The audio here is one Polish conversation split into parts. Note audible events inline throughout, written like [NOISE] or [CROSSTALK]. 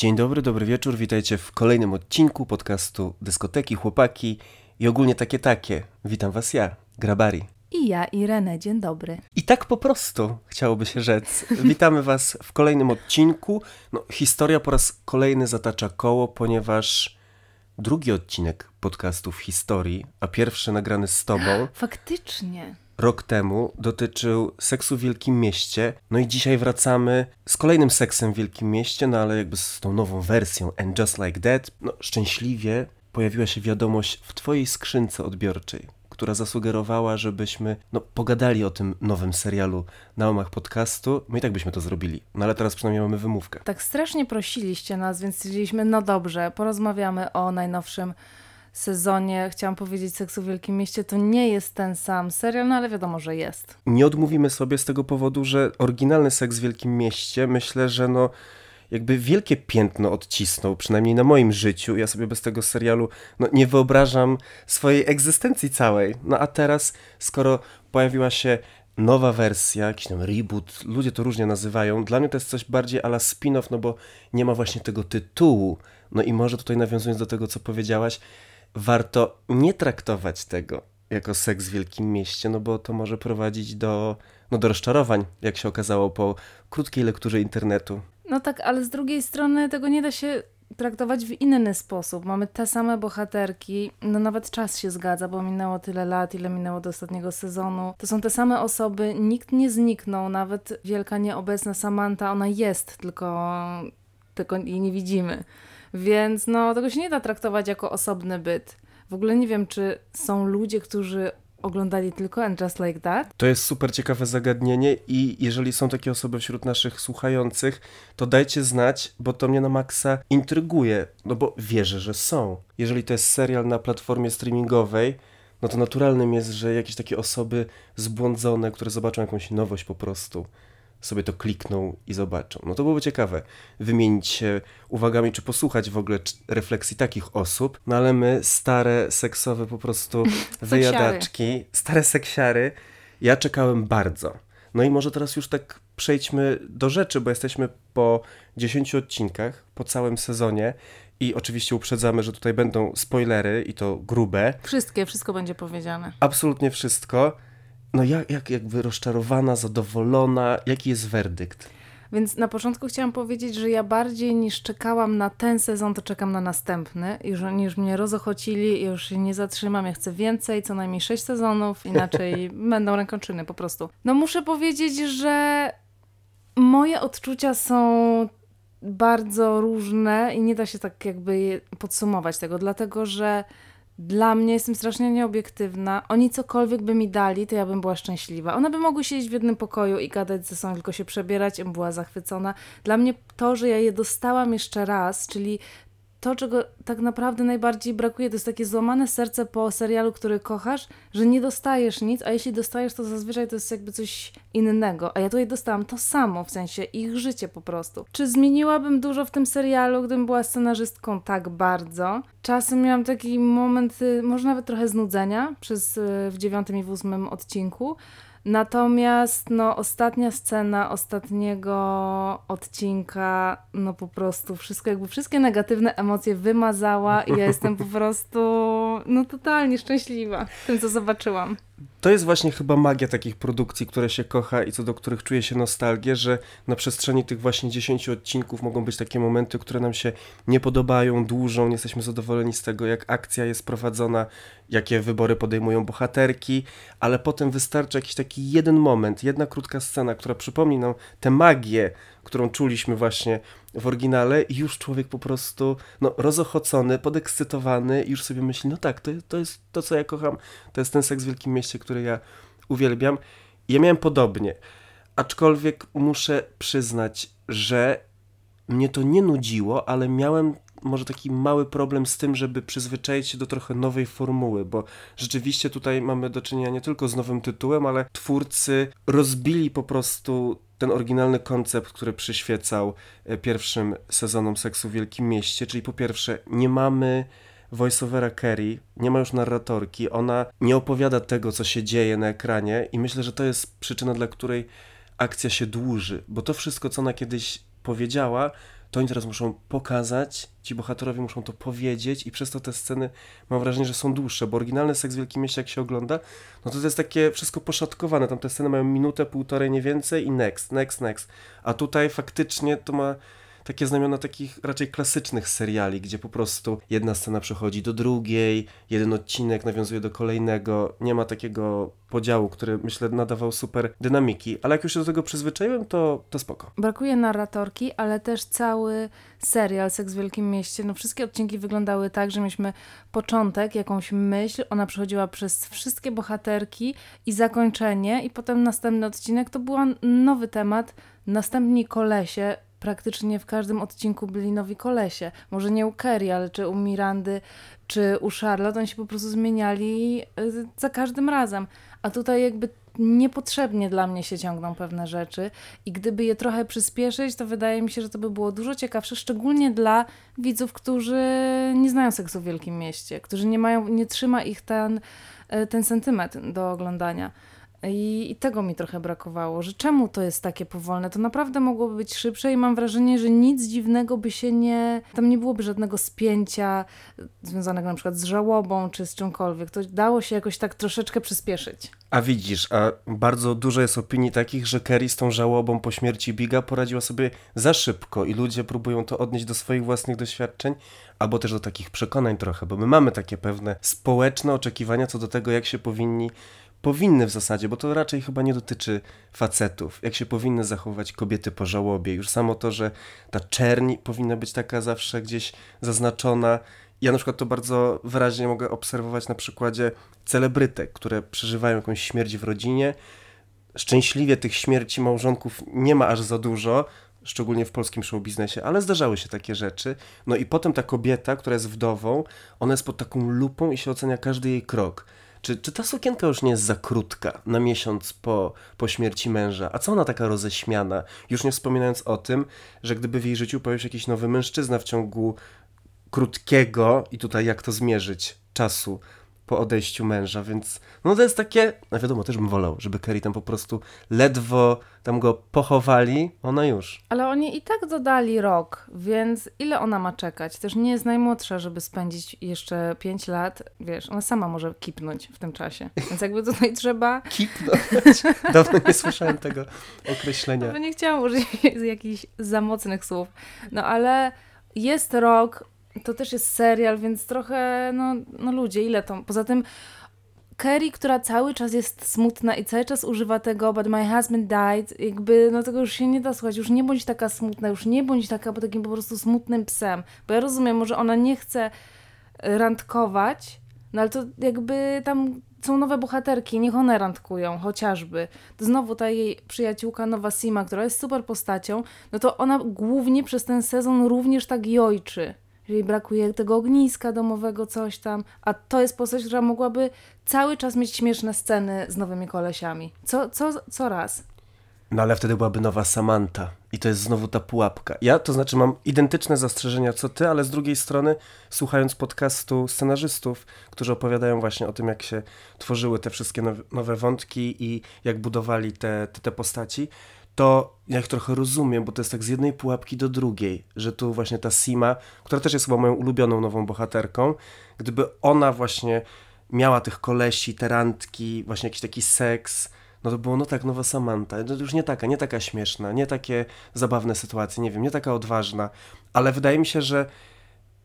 Dzień dobry, dobry wieczór, witajcie w kolejnym odcinku podcastu Dyskoteki, Chłopaki i ogólnie takie takie. Witam was ja, Grabari. I ja, Irene, dzień dobry. I tak po prostu, chciałoby się rzec. [LAUGHS] Witamy was w kolejnym odcinku. No, historia po raz kolejny zatacza koło, ponieważ drugi odcinek podcastu w historii, a pierwszy nagrany z tobą, [GASPS] Faktycznie. Rok temu dotyczył seksu w Wielkim Mieście. No i dzisiaj wracamy z kolejnym seksem w Wielkim Mieście, no ale jakby z tą nową wersją And Just Like That. No szczęśliwie pojawiła się wiadomość w twojej skrzynce odbiorczej, która zasugerowała, żebyśmy no, pogadali o tym nowym serialu na łamach podcastu. My i tak byśmy to zrobili, no ale teraz przynajmniej mamy wymówkę. Tak strasznie prosiliście nas, więc stwierdziliśmy, no dobrze, porozmawiamy o najnowszym sezonie. Chciałam powiedzieć Seksu w Wielkim Mieście. To nie jest ten sam serial, no ale wiadomo, że jest. Nie odmówimy sobie z tego powodu, że oryginalny seks w Wielkim Mieście myślę, że no jakby wielkie piętno odcisnął, przynajmniej na moim życiu. Ja sobie bez tego serialu no, nie wyobrażam swojej egzystencji całej. No a teraz, skoro pojawiła się nowa wersja, jakiś tam reboot, ludzie to różnie nazywają, dla mnie to jest coś bardziej ala spin-off, no bo nie ma właśnie tego tytułu. No i może tutaj nawiązując do tego, co powiedziałaś, warto nie traktować tego jako seks w wielkim mieście, no bo to może prowadzić do, no do rozczarowań, jak się okazało po krótkiej lekturze internetu. No tak, ale z drugiej strony tego nie da się traktować w inny sposób. Mamy te same bohaterki, no nawet czas się zgadza, bo minęło tyle lat, ile minęło do ostatniego sezonu. To są te same osoby, nikt nie zniknął, nawet wielka nieobecna Samantha, ona jest, tylko, tylko jej nie widzimy. Więc no, tego się nie da traktować jako osobny byt. W ogóle nie wiem, czy są ludzie, którzy oglądali tylko And Just Like That. To jest super ciekawe zagadnienie i jeżeli są takie osoby wśród naszych słuchających, to dajcie znać, bo to mnie na maksa intryguje, no bo wierzę, że są. Jeżeli to jest serial na platformie streamingowej, no to naturalnym jest, że jakieś takie osoby zbłądzone, które zobaczą jakąś nowość po prostu, sobie to klikną i zobaczą. No to byłoby ciekawe wymienić się uwagami, czy posłuchać w ogóle refleksji takich osób, no ale my, stare, seksowe po prostu [LAUGHS] wyjadaczki, stare seksiary, ja czekałem bardzo. No i może teraz już tak przejdźmy do rzeczy, bo jesteśmy po 10 odcinkach, po całym sezonie i oczywiście uprzedzamy, że tutaj będą spoilery i to grube. Wszystkie, wszystko będzie powiedziane. Absolutnie wszystko. No jak, jak jakby rozczarowana, zadowolona, jaki jest werdykt? Więc na początku chciałam powiedzieć, że ja bardziej niż czekałam na ten sezon, to czekam na następny. Już, już mnie rozochocili, już się nie zatrzymam, ja chcę więcej, co najmniej sześć sezonów, [LAUGHS] inaczej będą rękoczyny po prostu. No muszę powiedzieć, że moje odczucia są bardzo różne i nie da się tak jakby podsumować tego, dlatego że dla mnie jestem strasznie nieobiektywna. Oni cokolwiek by mi dali, to ja bym była szczęśliwa. One by mogły siedzieć w jednym pokoju i gadać ze sobą, tylko się przebierać, bym była zachwycona. Dla mnie to, że ja je dostałam jeszcze raz, czyli to, czego tak naprawdę najbardziej brakuje, to jest takie złamane serce po serialu, który kochasz, że nie dostajesz nic, a jeśli dostajesz, to zazwyczaj to jest jakby coś innego. A ja tutaj dostałam to samo, w sensie ich życie po prostu. Czy zmieniłabym dużo w tym serialu, gdybym była scenarzystką? Tak bardzo. Czasem miałam taki moment, y, może nawet trochę znudzenia przez, y, w dziewiątym i w ósmym odcinku. Natomiast no, ostatnia scena ostatniego odcinka, no po prostu wszystko, jakby wszystkie negatywne emocje wymazała i ja jestem po prostu no totalnie szczęśliwa tym, co zobaczyłam. To jest właśnie chyba magia takich produkcji, które się kocha i co do których czuje się nostalgię, że na przestrzeni tych właśnie 10 odcinków mogą być takie momenty, które nam się nie podobają, dłużą, nie jesteśmy zadowoleni z tego, jak akcja jest prowadzona, jakie wybory podejmują bohaterki, ale potem wystarczy jakiś taki jeden moment, jedna krótka scena, która przypomni nam tę magię, którą czuliśmy właśnie w oryginale i już człowiek po prostu no, rozochocony, podekscytowany już sobie myśli, no tak, to, to jest to, co ja kocham, to jest ten seks w Wielkim Mieście, który ja uwielbiam. Ja miałem podobnie, aczkolwiek muszę przyznać, że mnie to nie nudziło, ale miałem może taki mały problem z tym, żeby przyzwyczaić się do trochę nowej formuły, bo rzeczywiście tutaj mamy do czynienia nie tylko z nowym tytułem, ale twórcy rozbili po prostu ten oryginalny koncept, który przyświecał e, pierwszym sezonom Seksu w Wielkim Mieście, czyli po pierwsze nie mamy voiceovera Kerry, nie ma już narratorki, ona nie opowiada tego, co się dzieje na ekranie i myślę, że to jest przyczyna, dla której akcja się dłuży, bo to wszystko, co ona kiedyś powiedziała, to oni teraz muszą pokazać, ci bohaterowie muszą to powiedzieć i przez to te sceny mam wrażenie, że są dłuższe, bo oryginalny Seks w Wielkim Mieście jak się ogląda, no to to jest takie wszystko poszatkowane, tam te sceny mają minutę, półtorej, nie więcej i next, next, next. A tutaj faktycznie to ma takie znamiona takich raczej klasycznych seriali, gdzie po prostu jedna scena przechodzi do drugiej, jeden odcinek nawiązuje do kolejnego, nie ma takiego podziału, który myślę nadawał super dynamiki, ale jak już się do tego przyzwyczaiłem, to, to spoko. Brakuje narratorki, ale też cały serial Seks w Wielkim Mieście, no wszystkie odcinki wyglądały tak, że mieliśmy początek, jakąś myśl, ona przechodziła przez wszystkie bohaterki i zakończenie i potem następny odcinek. To był nowy temat, następni kolesie, praktycznie w każdym odcinku byli nowi kolesie. Może nie u Kerry, ale czy u Mirandy, czy u Charlotte, oni się po prostu zmieniali y, za każdym razem. A tutaj jakby niepotrzebnie dla mnie się ciągną pewne rzeczy i gdyby je trochę przyspieszyć, to wydaje mi się, że to by było dużo ciekawsze, szczególnie dla widzów, którzy nie znają seksu w wielkim mieście, którzy nie mają, nie trzyma ich ten, y, ten sentyment do oglądania. I, I, tego mi trochę brakowało, że czemu to jest takie powolne? To naprawdę mogłoby być szybsze i mam wrażenie, że nic dziwnego by się nie. Tam nie byłoby żadnego spięcia związanego na przykład z żałobą czy z czymkolwiek. To dało się jakoś tak troszeczkę przyspieszyć. A widzisz, a bardzo dużo jest opinii takich, że Kerry z tą żałobą po śmierci Biga poradziła sobie za szybko i ludzie próbują to odnieść do swoich własnych doświadczeń, albo też do takich przekonań trochę, bo my mamy takie pewne społeczne oczekiwania co do tego, jak się powinni powinny w zasadzie, bo to raczej chyba nie dotyczy facetów, jak się powinny zachować kobiety po żałobie. Już samo to, że ta czerń powinna być taka zawsze gdzieś zaznaczona. Ja na przykład to bardzo wyraźnie mogę obserwować na przykładzie celebrytek, które przeżywają jakąś śmierć w rodzinie. Szczęśliwie tych śmierci małżonków nie ma aż za dużo, szczególnie w polskim show biznesie, ale zdarzały się takie rzeczy. No i potem ta kobieta, która jest wdową, ona jest pod taką lupą i się ocenia każdy jej krok. Czy, czy ta sukienka już nie jest za krótka na miesiąc po, po śmierci męża? A co ona taka roześmiana? Już nie wspominając o tym, że gdyby w jej życiu pojawił się jakiś nowy mężczyzna w ciągu krótkiego, i tutaj jak to zmierzyć, czasu, po odejściu męża, więc no to jest takie, no wiadomo, też bym wolał, żeby Kerry tam po prostu ledwo tam go pochowali, ona już. Ale oni i tak dodali rok, więc ile ona ma czekać? Też nie jest najmłodsza, żeby spędzić jeszcze 5 lat, wiesz, ona sama może kipnąć w tym czasie, więc jakby tutaj trzeba... [LAUGHS] Kipnąć? Dawno nie słyszałem tego określenia. No, nie chciałam użyć [LAUGHS] jakichś za mocnych słów, no ale jest rok, to też jest serial, więc trochę, no, no ludzie, ile to... Poza tym Kerry, która cały czas jest smutna i cały czas używa tego, but my husband died, jakby, no tego już się nie da słuchać, już nie bądź taka smutna, już nie bądź taka bo takim po prostu smutnym psem, bo ja rozumiem, może ona nie chce randkować, no ale to jakby tam są nowe bohaterki, niech one randkują, chociażby. Znowu ta jej przyjaciółka Nowa Sima, która jest super postacią, no to ona głównie przez ten sezon również tak jojczy jej brakuje tego ogniska domowego, coś tam, a to jest postać, która mogłaby cały czas mieć śmieszne sceny z nowymi kolesiami. Co, co, co raz. No ale wtedy byłaby nowa Samantha i to jest znowu ta pułapka. Ja to znaczy mam identyczne zastrzeżenia co ty, ale z drugiej strony słuchając podcastu scenarzystów, którzy opowiadają właśnie o tym, jak się tworzyły te wszystkie nowe, nowe wątki i jak budowali te, te, te postaci, to ja ich trochę rozumiem, bo to jest tak z jednej pułapki do drugiej, że tu właśnie ta Sima, która też jest chyba moją ulubioną nową bohaterką, gdyby ona właśnie miała tych kolesi, terantki, właśnie jakiś taki seks, no to było no tak, nowa Samantha, to już nie taka, nie taka śmieszna, nie takie zabawne sytuacje, nie wiem, nie taka odważna, ale wydaje mi się, że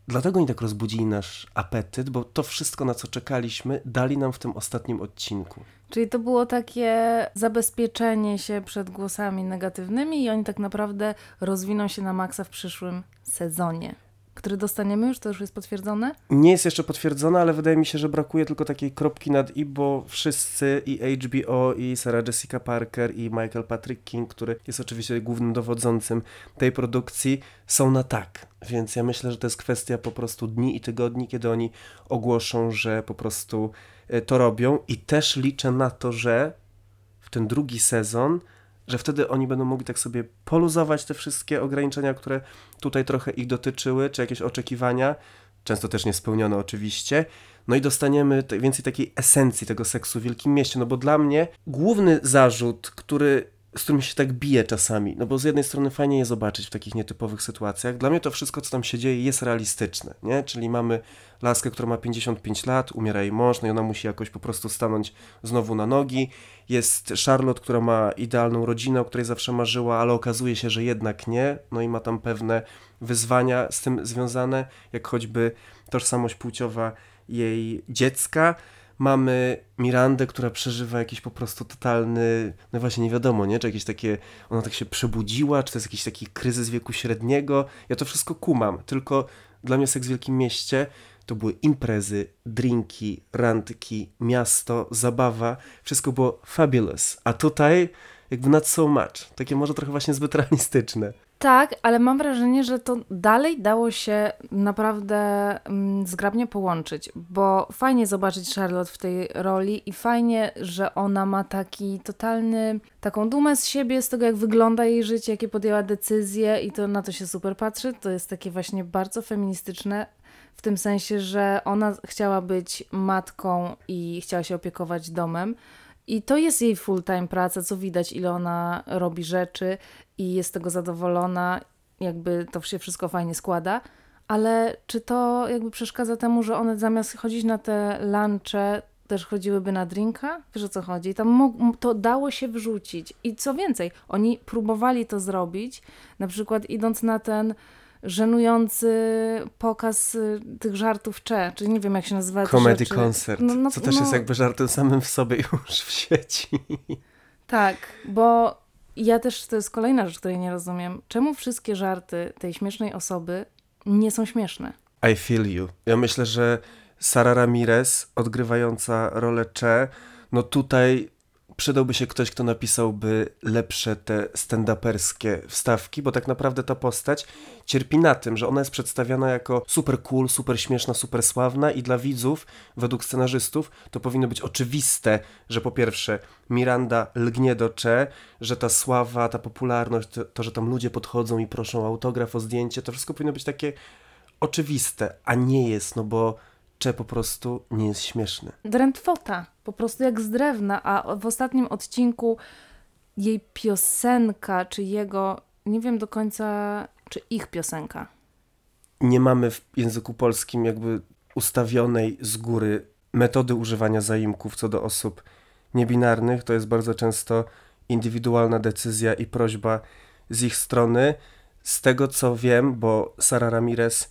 Dlatego oni tak rozbudzili nasz apetyt, bo to wszystko, na co czekaliśmy, dali nam w tym ostatnim odcinku. Czyli to było takie zabezpieczenie się przed głosami negatywnymi i oni tak naprawdę rozwiną się na maksa w przyszłym sezonie który dostaniemy już? To już jest potwierdzone? Nie jest jeszcze potwierdzone, ale wydaje mi się, że brakuje tylko takiej kropki nad i, bo wszyscy i HBO, i Sarah Jessica Parker, i Michael Patrick King, który jest oczywiście głównym dowodzącym tej produkcji, są na tak. Więc ja myślę, że to jest kwestia po prostu dni i tygodni, kiedy oni ogłoszą, że po prostu e, to robią. I też liczę na to, że w ten drugi sezon że wtedy oni będą mogli tak sobie poluzować te wszystkie ograniczenia, które tutaj trochę ich dotyczyły, czy jakieś oczekiwania, często też niespełnione oczywiście. No i dostaniemy więcej takiej esencji tego seksu w Wielkim Mieście, no bo dla mnie główny zarzut, który z którymi się tak bije czasami. No bo z jednej strony fajnie je zobaczyć w takich nietypowych sytuacjach. Dla mnie to wszystko, co tam się dzieje, jest realistyczne, nie? Czyli mamy laskę, która ma 55 lat, umiera jej mąż, no i ona musi jakoś po prostu stanąć znowu na nogi. Jest Charlotte, która ma idealną rodzinę, o której zawsze marzyła, ale okazuje się, że jednak nie. No i ma tam pewne wyzwania z tym związane, jak choćby tożsamość płciowa jej dziecka. Mamy Mirandę, która przeżywa jakiś po prostu totalny, no właśnie nie wiadomo, nie? Czy jakieś takie, ona tak się przebudziła, czy to jest jakiś taki kryzys wieku średniego. Ja to wszystko kumam, tylko dla mnie Seks w Wielkim Mieście to były imprezy, drinki, randki, miasto, zabawa. Wszystko było fabulous. A tutaj jakby not so much. Takie może trochę właśnie zbyt realistyczne. Tak, ale mam wrażenie, że to dalej dało się naprawdę mm, zgrabnie połączyć, bo fajnie zobaczyć Charlotte w tej roli i fajnie, że ona ma taki totalny, taką dumę z siebie, z tego jak wygląda jej życie, jakie podjęła decyzje i to na to się super patrzy. To jest takie właśnie bardzo feministyczne, w tym sensie, że ona chciała być matką i chciała się opiekować domem. I to jest jej full-time praca, co widać, ile ona robi rzeczy i jest z tego zadowolona, jakby to się wszystko fajnie składa. Ale czy to jakby przeszkadza temu, że one zamiast chodzić na te lunche, też chodziłyby na drinka? Wiesz o co chodzi? Tam to dało się wrzucić. I co więcej, oni próbowali to zrobić, na przykład idąc na ten żenujący pokaz y, tych żartów Cze, czyli nie wiem jak się nazywa. Comedy concert, no, no, co też no, jest jakby żartem samym w sobie [LAUGHS] już w sieci. Tak, bo ja też, to jest kolejna rzecz, której nie rozumiem. Czemu wszystkie żarty tej śmiesznej osoby nie są śmieszne? I feel you. Ja myślę, że Sara Ramirez, odgrywająca rolę Cze, no tutaj przydałby się ktoś, kto napisałby lepsze te stand-uperskie wstawki, bo tak naprawdę ta postać cierpi na tym, że ona jest przedstawiana jako super cool, super śmieszna, super sławna i dla widzów, według scenarzystów, to powinno być oczywiste, że po pierwsze Miranda lgnie do Cze, że ta sława, ta popularność, to, to że tam ludzie podchodzą i proszą o autograf, o zdjęcie, to wszystko powinno być takie oczywiste, a nie jest, no bo Cze po prostu nie jest śmieszny. Drętwota, po prostu jak z drewna, a w ostatnim odcinku jej piosenka, czy jego, nie wiem do końca, czy ich piosenka. Nie mamy w języku polskim jakby ustawionej z góry metody używania zaimków co do osób niebinarnych. To jest bardzo często indywidualna decyzja i prośba z ich strony. Z tego co wiem, bo Sara Ramirez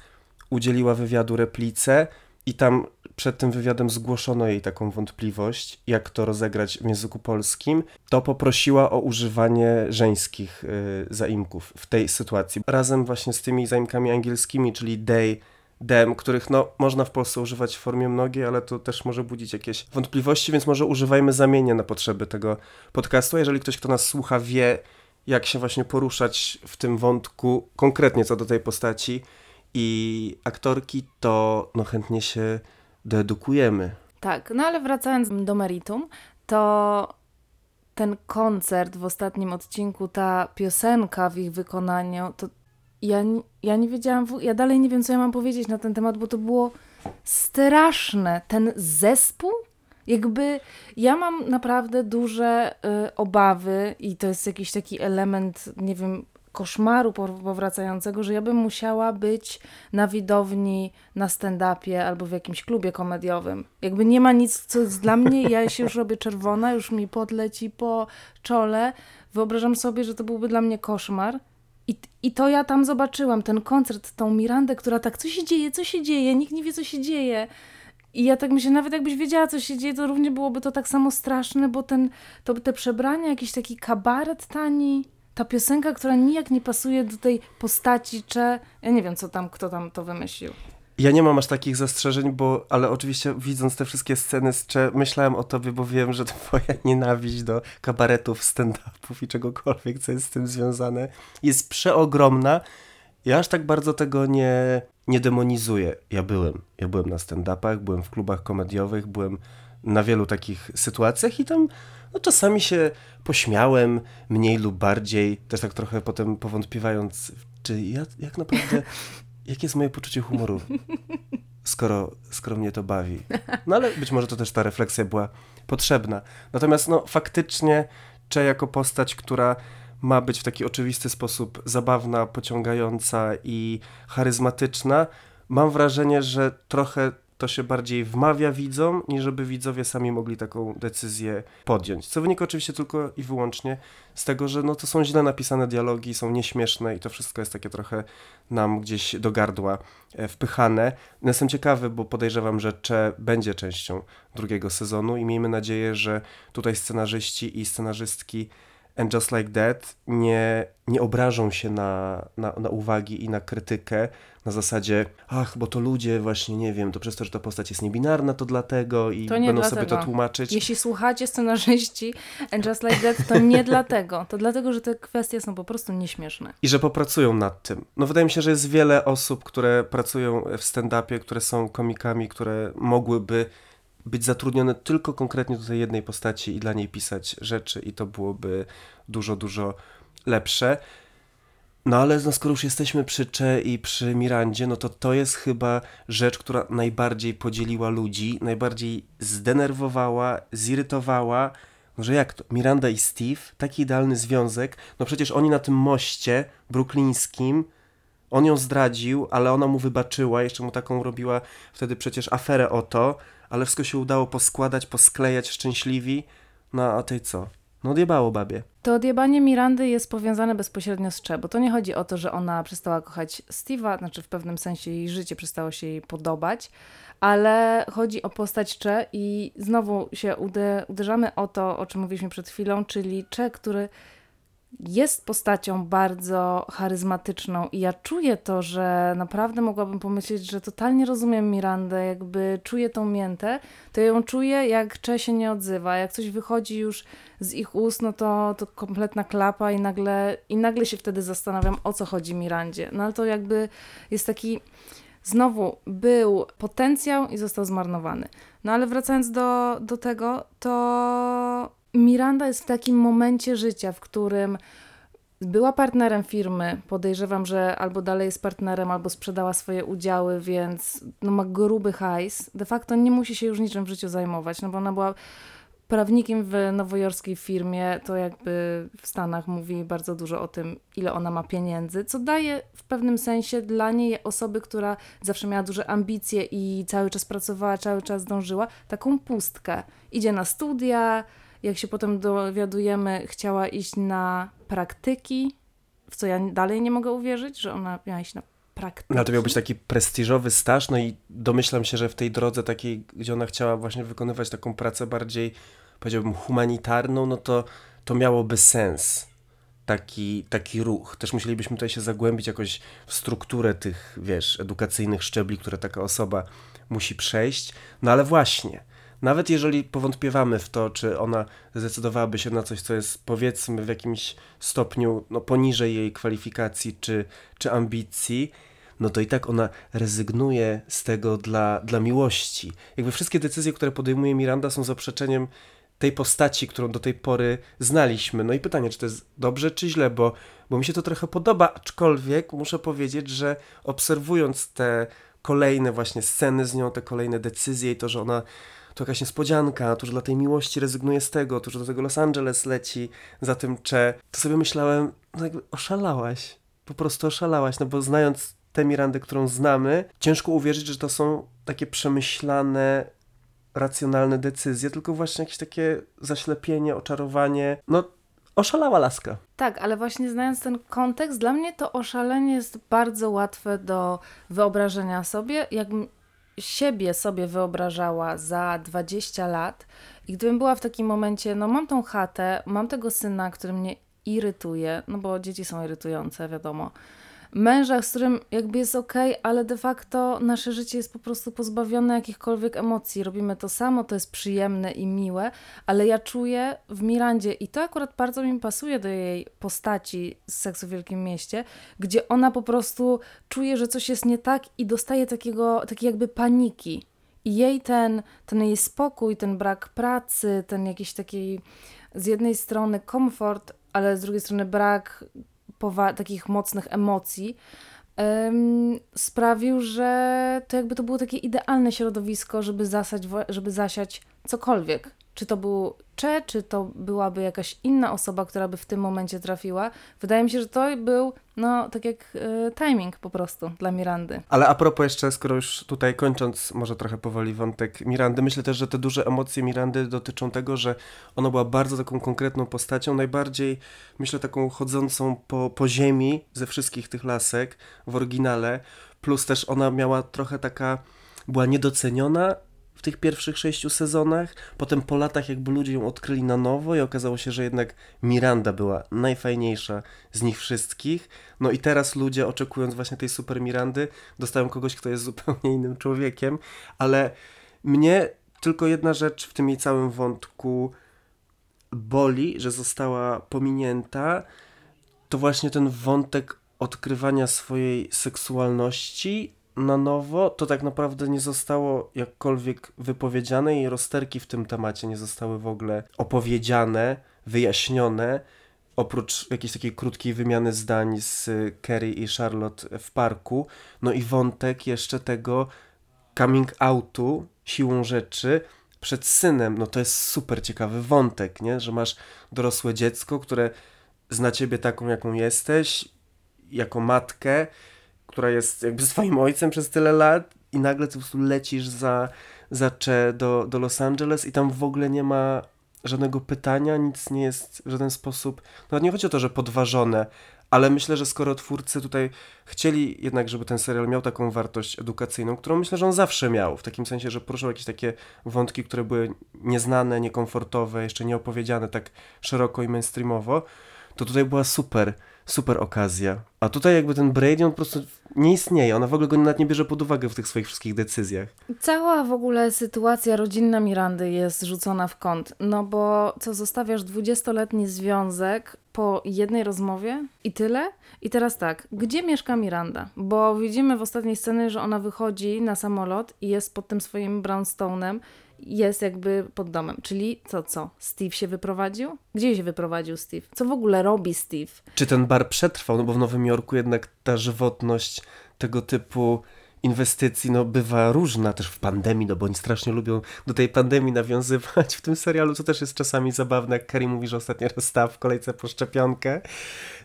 udzieliła wywiadu replice, i tam przed tym wywiadem zgłoszono jej taką wątpliwość, jak to rozegrać w języku polskim, to poprosiła o używanie żeńskich y, zaimków w tej sytuacji. Razem właśnie z tymi zaimkami angielskimi, czyli they, them, których no, można w Polsce używać w formie mnogiej, ale to też może budzić jakieś wątpliwości, więc może używajmy zamiennie na potrzeby tego podcastu. Jeżeli ktoś, kto nas słucha, wie, jak się właśnie poruszać w tym wątku, konkretnie co do tej postaci, i aktorki, to no chętnie się doedukujemy. Tak, no ale wracając do meritum, to ten koncert w ostatnim odcinku, ta piosenka w ich wykonaniu, to ja, ja nie wiedziałam, ja dalej nie wiem, co ja mam powiedzieć na ten temat, bo to było straszne. Ten zespół, jakby ja mam naprawdę duże y, obawy i to jest jakiś taki element, nie wiem, koszmaru powracającego, że ja bym musiała być na widowni, na stand-upie albo w jakimś klubie komediowym. Jakby nie ma nic, co jest dla mnie, ja się już robię czerwona, już mi podleci po czole. Wyobrażam sobie, że to byłby dla mnie koszmar. I, I to ja tam zobaczyłam, ten koncert, tą Mirandę, która tak, co się dzieje, co się dzieje, nikt nie wie, co się dzieje. I ja tak myślę, nawet jakbyś wiedziała, co się dzieje, to równie byłoby to tak samo straszne, bo ten, to, te przebrania, jakiś taki kabaret tani, ta piosenka, która nijak nie pasuje do tej postaci, czy ja nie wiem, co tam, kto tam to wymyślił. Ja nie mam aż takich zastrzeżeń, bo, ale oczywiście widząc te wszystkie sceny z Cze, myślałem o tobie, bo wiem, że [LAUGHS] twoja nienawiść do kabaretów, stand-upów i czegokolwiek, co jest z tym związane, jest przeogromna. Ja aż tak bardzo tego nie, nie demonizuję. Ja byłem. Ja byłem na stand-upach, byłem w klubach komediowych, byłem na wielu takich sytuacjach i tam no czasami się pośmiałem, mniej lub bardziej, też tak trochę potem powątpiewając, czy ja, jak naprawdę, [LAUGHS] jakie jest moje poczucie humoru, skoro, skoro mnie to bawi. No ale być może to też ta refleksja była potrzebna. Natomiast no faktycznie Cze jako postać, która ma być w taki oczywisty sposób zabawna, pociągająca i charyzmatyczna, mam wrażenie, że trochę to się bardziej wmawia widzom, niż żeby widzowie sami mogli taką decyzję podjąć. Co wynika oczywiście tylko i wyłącznie z tego, że no to są źle napisane dialogi, są nieśmieszne i to wszystko jest takie trochę nam gdzieś do gardła e, wpychane. No jestem ciekawy, bo podejrzewam, że Cze będzie częścią drugiego sezonu i miejmy nadzieję, że tutaj scenarzyści i scenarzystki And Just Like That nie, nie obrażą się na, na, na uwagi i na krytykę na zasadzie, ach, bo to ludzie właśnie, nie wiem, to przez to, że ta postać jest niebinarna, to dlatego i To nie będą dlatego. sobie to tłumaczyć. Jeśli słuchacie scenarzyści And Just Like That, to nie [LAUGHS] dlatego. To dlatego, że te kwestie są po prostu nieśmieszne. I że popracują nad tym. No wydaje mi się, że jest wiele osób, które pracują w stand-upie, które są komikami, które mogłyby być zatrudnione tylko konkretnie do tej jednej postaci i dla niej pisać rzeczy i to byłoby dużo, dużo lepsze. No ale no, skoro już jesteśmy przy Cze i przy Mirandzie, no to to jest chyba rzecz, która najbardziej podzieliła ludzi, najbardziej zdenerwowała, zirytowała. No, że jak to? Miranda i Steve, taki idealny związek. No przecież oni na tym moście bruklińskim, on ją zdradził, ale ona mu wybaczyła, jeszcze mu taką robiła wtedy przecież aferę o to, ale wszystko się udało poskładać, posklejać szczęśliwi. No a tej co? No odjebało babie. To odjebanie Mirandy jest powiązane bezpośrednio z Cze, bo to nie chodzi o to, że ona przestała kochać Steve'a, znaczy w pewnym sensie jej życie przestało się jej podobać, ale chodzi o postać Cze i znowu się ude uderzamy o to, o czym mówiliśmy przed chwilą, czyli Cze, który jest postacią bardzo charyzmatyczną i ja czuję to, że naprawdę mogłabym pomyśleć, że totalnie rozumiem Mirandę, jakby czuję tą miętę, to ją czuję, jak Cze się nie odzywa, jak coś wychodzi już z ich ust, no to, to kompletna klapa i nagle, i nagle się wtedy zastanawiam, o co chodzi Mirandzie. No ale to jakby jest taki, znowu był potencjał i został zmarnowany. No ale wracając do, do tego, to Miranda jest w takim momencie życia, w którym była partnerem firmy. Podejrzewam, że albo dalej jest partnerem, albo sprzedała swoje udziały, więc no, ma gruby hajs. De facto nie musi się już niczym w życiu zajmować, no bo ona była prawnikiem w nowojorskiej firmie, to jakby w Stanach mówi bardzo dużo o tym, ile ona ma pieniędzy, co daje w pewnym sensie dla niej osoby, która zawsze miała duże ambicje i cały czas pracowała, cały czas dążyła, taką pustkę. Idzie na studia, jak się potem dowiadujemy, chciała iść na praktyki, w co ja dalej nie mogę uwierzyć, że ona miała iść na praktyki. No to miał być taki prestiżowy staż, no i domyślam się, że w tej drodze takiej, gdzie ona chciała właśnie wykonywać taką pracę bardziej, powiedziałbym, humanitarną, no to to miałoby sens. Taki, taki ruch. Też musielibyśmy tutaj się zagłębić jakoś w strukturę tych, wiesz, edukacyjnych szczebli, które taka osoba musi przejść. No ale właśnie, nawet jeżeli powątpiewamy w to, czy ona zdecydowałaby się na coś, co jest powiedzmy w jakimś stopniu no, poniżej jej kwalifikacji czy, czy ambicji, no to i tak ona rezygnuje z tego dla, dla miłości. Jakby wszystkie decyzje, które podejmuje Miranda są zaprzeczeniem tej postaci, którą do tej pory znaliśmy. No i pytanie, czy to jest dobrze, czy źle, bo, bo mi się to trochę podoba, aczkolwiek muszę powiedzieć, że obserwując te kolejne właśnie sceny z nią, te kolejne decyzje i to, że ona to jakaś niespodzianka, to, że dla tej miłości rezygnuje z tego, to, że do tego Los Angeles leci za tym Cze, to sobie myślałem, no jakby oszalałaś, po prostu oszalałaś, no bo znając tę Mirandę, którą znamy, ciężko uwierzyć, że to są takie przemyślane, racjonalne decyzje, tylko właśnie jakieś takie zaślepienie, oczarowanie, no oszalała laska. Tak, ale właśnie znając ten kontekst, dla mnie to oszalenie jest bardzo łatwe do wyobrażenia sobie. Jak siebie sobie wyobrażała za 20 lat i gdybym była w takim momencie, no mam tą chatę, mam tego syna, który mnie irytuje, no bo dzieci są irytujące, wiadomo. Męża, z którym jakby jest ok, ale de facto nasze życie jest po prostu pozbawione jakichkolwiek emocji. Robimy to samo, to jest przyjemne i miłe, ale ja czuję w Mirandzie i to akurat bardzo mi pasuje do jej postaci z Seksu w Wielkim Mieście, gdzie ona po prostu czuje, że coś jest nie tak i dostaje takiego, takiej jakby paniki. I jej ten, ten jej spokój, ten brak pracy, ten jakiś taki z jednej strony komfort, ale z drugiej strony brak takich mocnych emocji, ym, sprawił, że to jakby to było takie idealne środowisko, żeby, zasać, żeby zasiać cokolwiek. Czy to był Cze, czy to byłaby jakaś inna osoba, która by w tym momencie trafiła. Wydaje mi się, że to był, no, tak jak y, timing po prostu dla Mirandy. Ale a propos jeszcze, skoro już tutaj kończąc może trochę powoli wątek Mirandy, myślę też, że te duże emocje Mirandy dotyczą tego, że ona była bardzo taką konkretną postacią, najbardziej myślę taką chodzącą po, po ziemi ze wszystkich tych lasek w oryginale, plus też ona miała trochę taka, była niedoceniona tych pierwszych sześciu sezonach. Potem po latach jakby ludzie ją odkryli na nowo i okazało się, że jednak Miranda była najfajniejsza z nich wszystkich. No i teraz ludzie oczekując właśnie tej super Mirandy dostają kogoś, kto jest [LAUGHS] zupełnie innym człowiekiem, ale mnie tylko jedna rzecz w tym jej całym wątku boli, że została pominięta, to właśnie ten wątek odkrywania swojej seksualności na nowo, to tak naprawdę nie zostało jakkolwiek wypowiedziane i rozterki w tym temacie nie zostały w ogóle opowiedziane, wyjaśnione, oprócz jakiejś takiej krótkiej wymiany zdań z Kerry i Charlotte w parku. No i wątek jeszcze tego coming outu siłą rzeczy przed synem. No to jest super ciekawy wątek, nie? Że masz dorosłe dziecko, które zna ciebie taką, jaką jesteś, jako matkę, która jest jakby [LAUGHS] swoim ojcem przez tyle lat i nagle ty po prostu lecisz za, za Cze do, do Los Angeles i tam w ogóle nie ma żadnego pytania, nic nie jest w żaden sposób, no nie chodzi o to, że podważone, ale myślę, że skoro twórcy tutaj chcieli jednak, żeby ten serial miał taką wartość edukacyjną, którą myślę, że on zawsze miał, w takim sensie, że poruszał jakieś takie wątki, które były nieznane, niekomfortowe, jeszcze nieopowiedziane tak szeroko i mainstreamowo, to tutaj była super super okazja. A tutaj jakby ten Brady, on po prostu nie istnieje. Ona w ogóle go nawet nie bierze pod uwagę w tych swoich wszystkich decyzjach. Cała w ogóle sytuacja rodzinna Mirandy jest rzucona w kąt. No bo co, zostawiasz dwudziestoletni związek po jednej rozmowie i tyle? I teraz tak, gdzie mieszka Miranda? Bo widzimy w ostatniej scenie, że ona wychodzi na samolot i jest pod tym swoim brownstone'em jest jakby pod domem. Czyli co, co? Steve się wyprowadził? Gdzie się wyprowadził Steve? Co w ogóle robi Steve? Czy ten bar przetrwał? No bo w Nowym Jorku jednak ta żywotność tego typu inwestycji no, bywa różna też w pandemii, no bo oni strasznie lubią do tej pandemii nawiązywać w tym serialu, co też jest czasami zabawne, jak Kerry mówi, że ostatnio stał w kolejce po szczepionkę.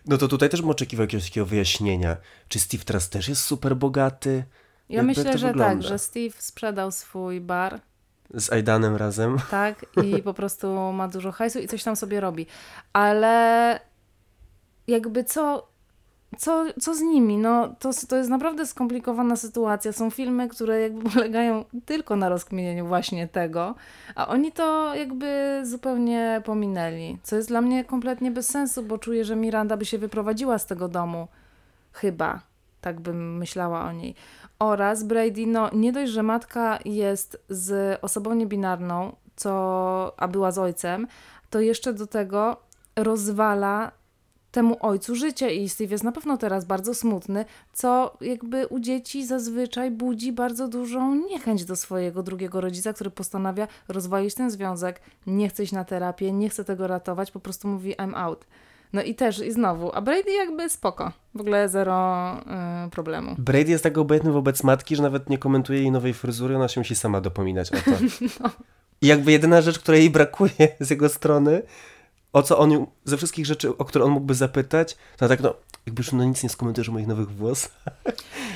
No to tutaj też bym oczekiwał jakiegoś takiego wyjaśnienia. Czy Steve teraz też jest super bogaty? Ja Jakby myślę, że wygląda? tak, że Steve sprzedał swój bar z Aidanem razem. [LAUGHS] Tak, i [LAUGHS] po prostu ma dużo hajsu i coś tam sobie robi. Ale jakby co, co, co z nimi? No, to, to jest naprawdę skomplikowana sytuacja. Są filmy, które jakby [LAUGHS] polegają tylko na rozkminieniu właśnie tego, a oni to jakby zupełnie pominęli. Co jest dla mnie kompletnie bez sensu, bo czuję, że Miranda by się wyprowadziła z tego domu. Chyba. Tak bym myślała o niej. Oraz Brady, no nie dość, że matka jest z osobą niebinarną, co, a była z ojcem, to jeszcze do tego rozwala temu ojcu życie i Steve jest na pewno teraz bardzo smutny, co jakby u dzieci zazwyczaj budzi bardzo dużą niechęć do swojego drugiego rodzica, który postanawia rozwalić ten związek, nie chce iść na terapię, nie chce tego ratować, po prostu mówi I'm out. No i też, i znowu, a Brady jakby spoko. W ogóle zero y, problemu. Brady jest tak obojętny wobec matki, że nawet nie komentuje jej nowej fryzury, ona się musi sama dopominać o to. [LAUGHS] no. I jakby jedyna rzecz, której jej brakuje [LAUGHS] z jego strony, o co on, ze wszystkich rzeczy, o które on mógłby zapytać, to tak no, jakby już no nic nie skomentujesz o moich nowych włosach.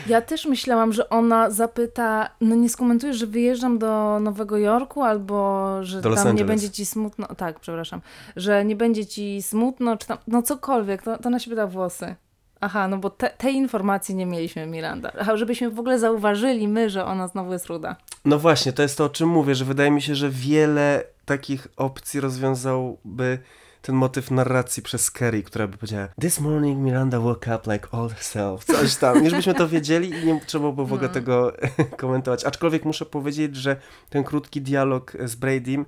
Ja też myślałam, że ona zapyta, no nie skomentujesz, że wyjeżdżam do Nowego Jorku, albo że do tam nie będzie ci smutno, tak, przepraszam, że nie będzie ci smutno, czy tam, no cokolwiek, to, to ona się pyta włosy. Aha, no bo te, tej informacji nie mieliśmy, Miranda. Aha, żebyśmy w ogóle zauważyli my, że ona znowu jest ruda. No właśnie, to jest to, o czym mówię, że wydaje mi się, że wiele takich opcji rozwiązałby ten motyw narracji przez Kerry, która by powiedziała This morning Miranda woke up like all herself. Coś tam. Już byśmy to wiedzieli i nie trzeba było w ogóle no. tego [LAUGHS] komentować. Aczkolwiek muszę powiedzieć, że ten krótki dialog z Bradym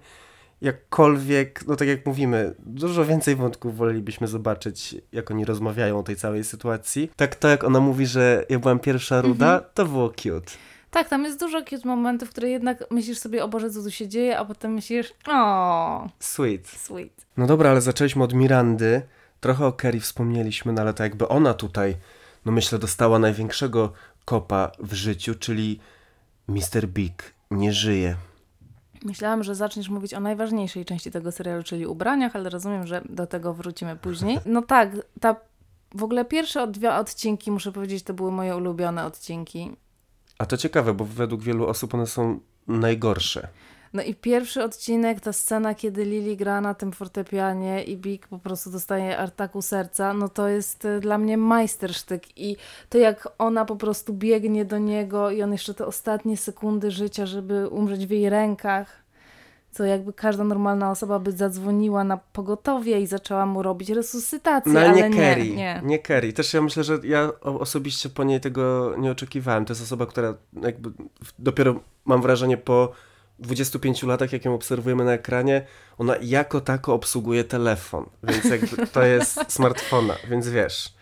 jakkolwiek, no tak jak mówimy, dużo więcej wątków wolelibyśmy zobaczyć, jak oni rozmawiają o tej całej sytuacji. Tak to, jak ona mówi, że ja byłam pierwsza ruda, mm -hmm. to było cute. Tak, tam jest dużo cute momentów, w których jednak myślisz sobie, o Boże, co tu się dzieje, a potem myślisz, o, Sweet. Sweet. No dobra, ale zaczęliśmy od Mirandy. Trochę o Kerry wspomnieliśmy, no ale to jakby ona tutaj, no myślę, dostała największego kopa w życiu, czyli Mr. Big nie żyje. Myślałam, że zaczniesz mówić o najważniejszej części tego serialu, czyli ubraniach, ale rozumiem, że do tego wrócimy później. [LAUGHS] No tak, ta w ogóle pierwsze dwa odcinki, muszę powiedzieć, to były moje ulubione odcinki. A to ciekawe, bo według wielu osób one są najgorsze. No i pierwszy odcinek, ta scena, kiedy Lily gra na tym fortepianie i Big po prostu dostaje ataku serca, no to jest y, dla mnie majstersztyk i to jak ona po prostu biegnie do niego i on jeszcze te ostatnie sekundy życia, żeby umrzeć w jej rękach, co jakby każda normalna osoba by zadzwoniła na pogotowie i zaczęła mu robić resuscytację, No ale ale nie Kerry, nie, nie. nie Kerry. Też ja myślę, że ja osobiście po niej tego nie oczekiwałem. To jest osoba, która jakby dopiero mam wrażenie po 25 latach, jak ją obserwujemy na ekranie, ona jako tako obsługuje telefon, więc jakby to jest [LAUGHS] smartfona, więc wiesz.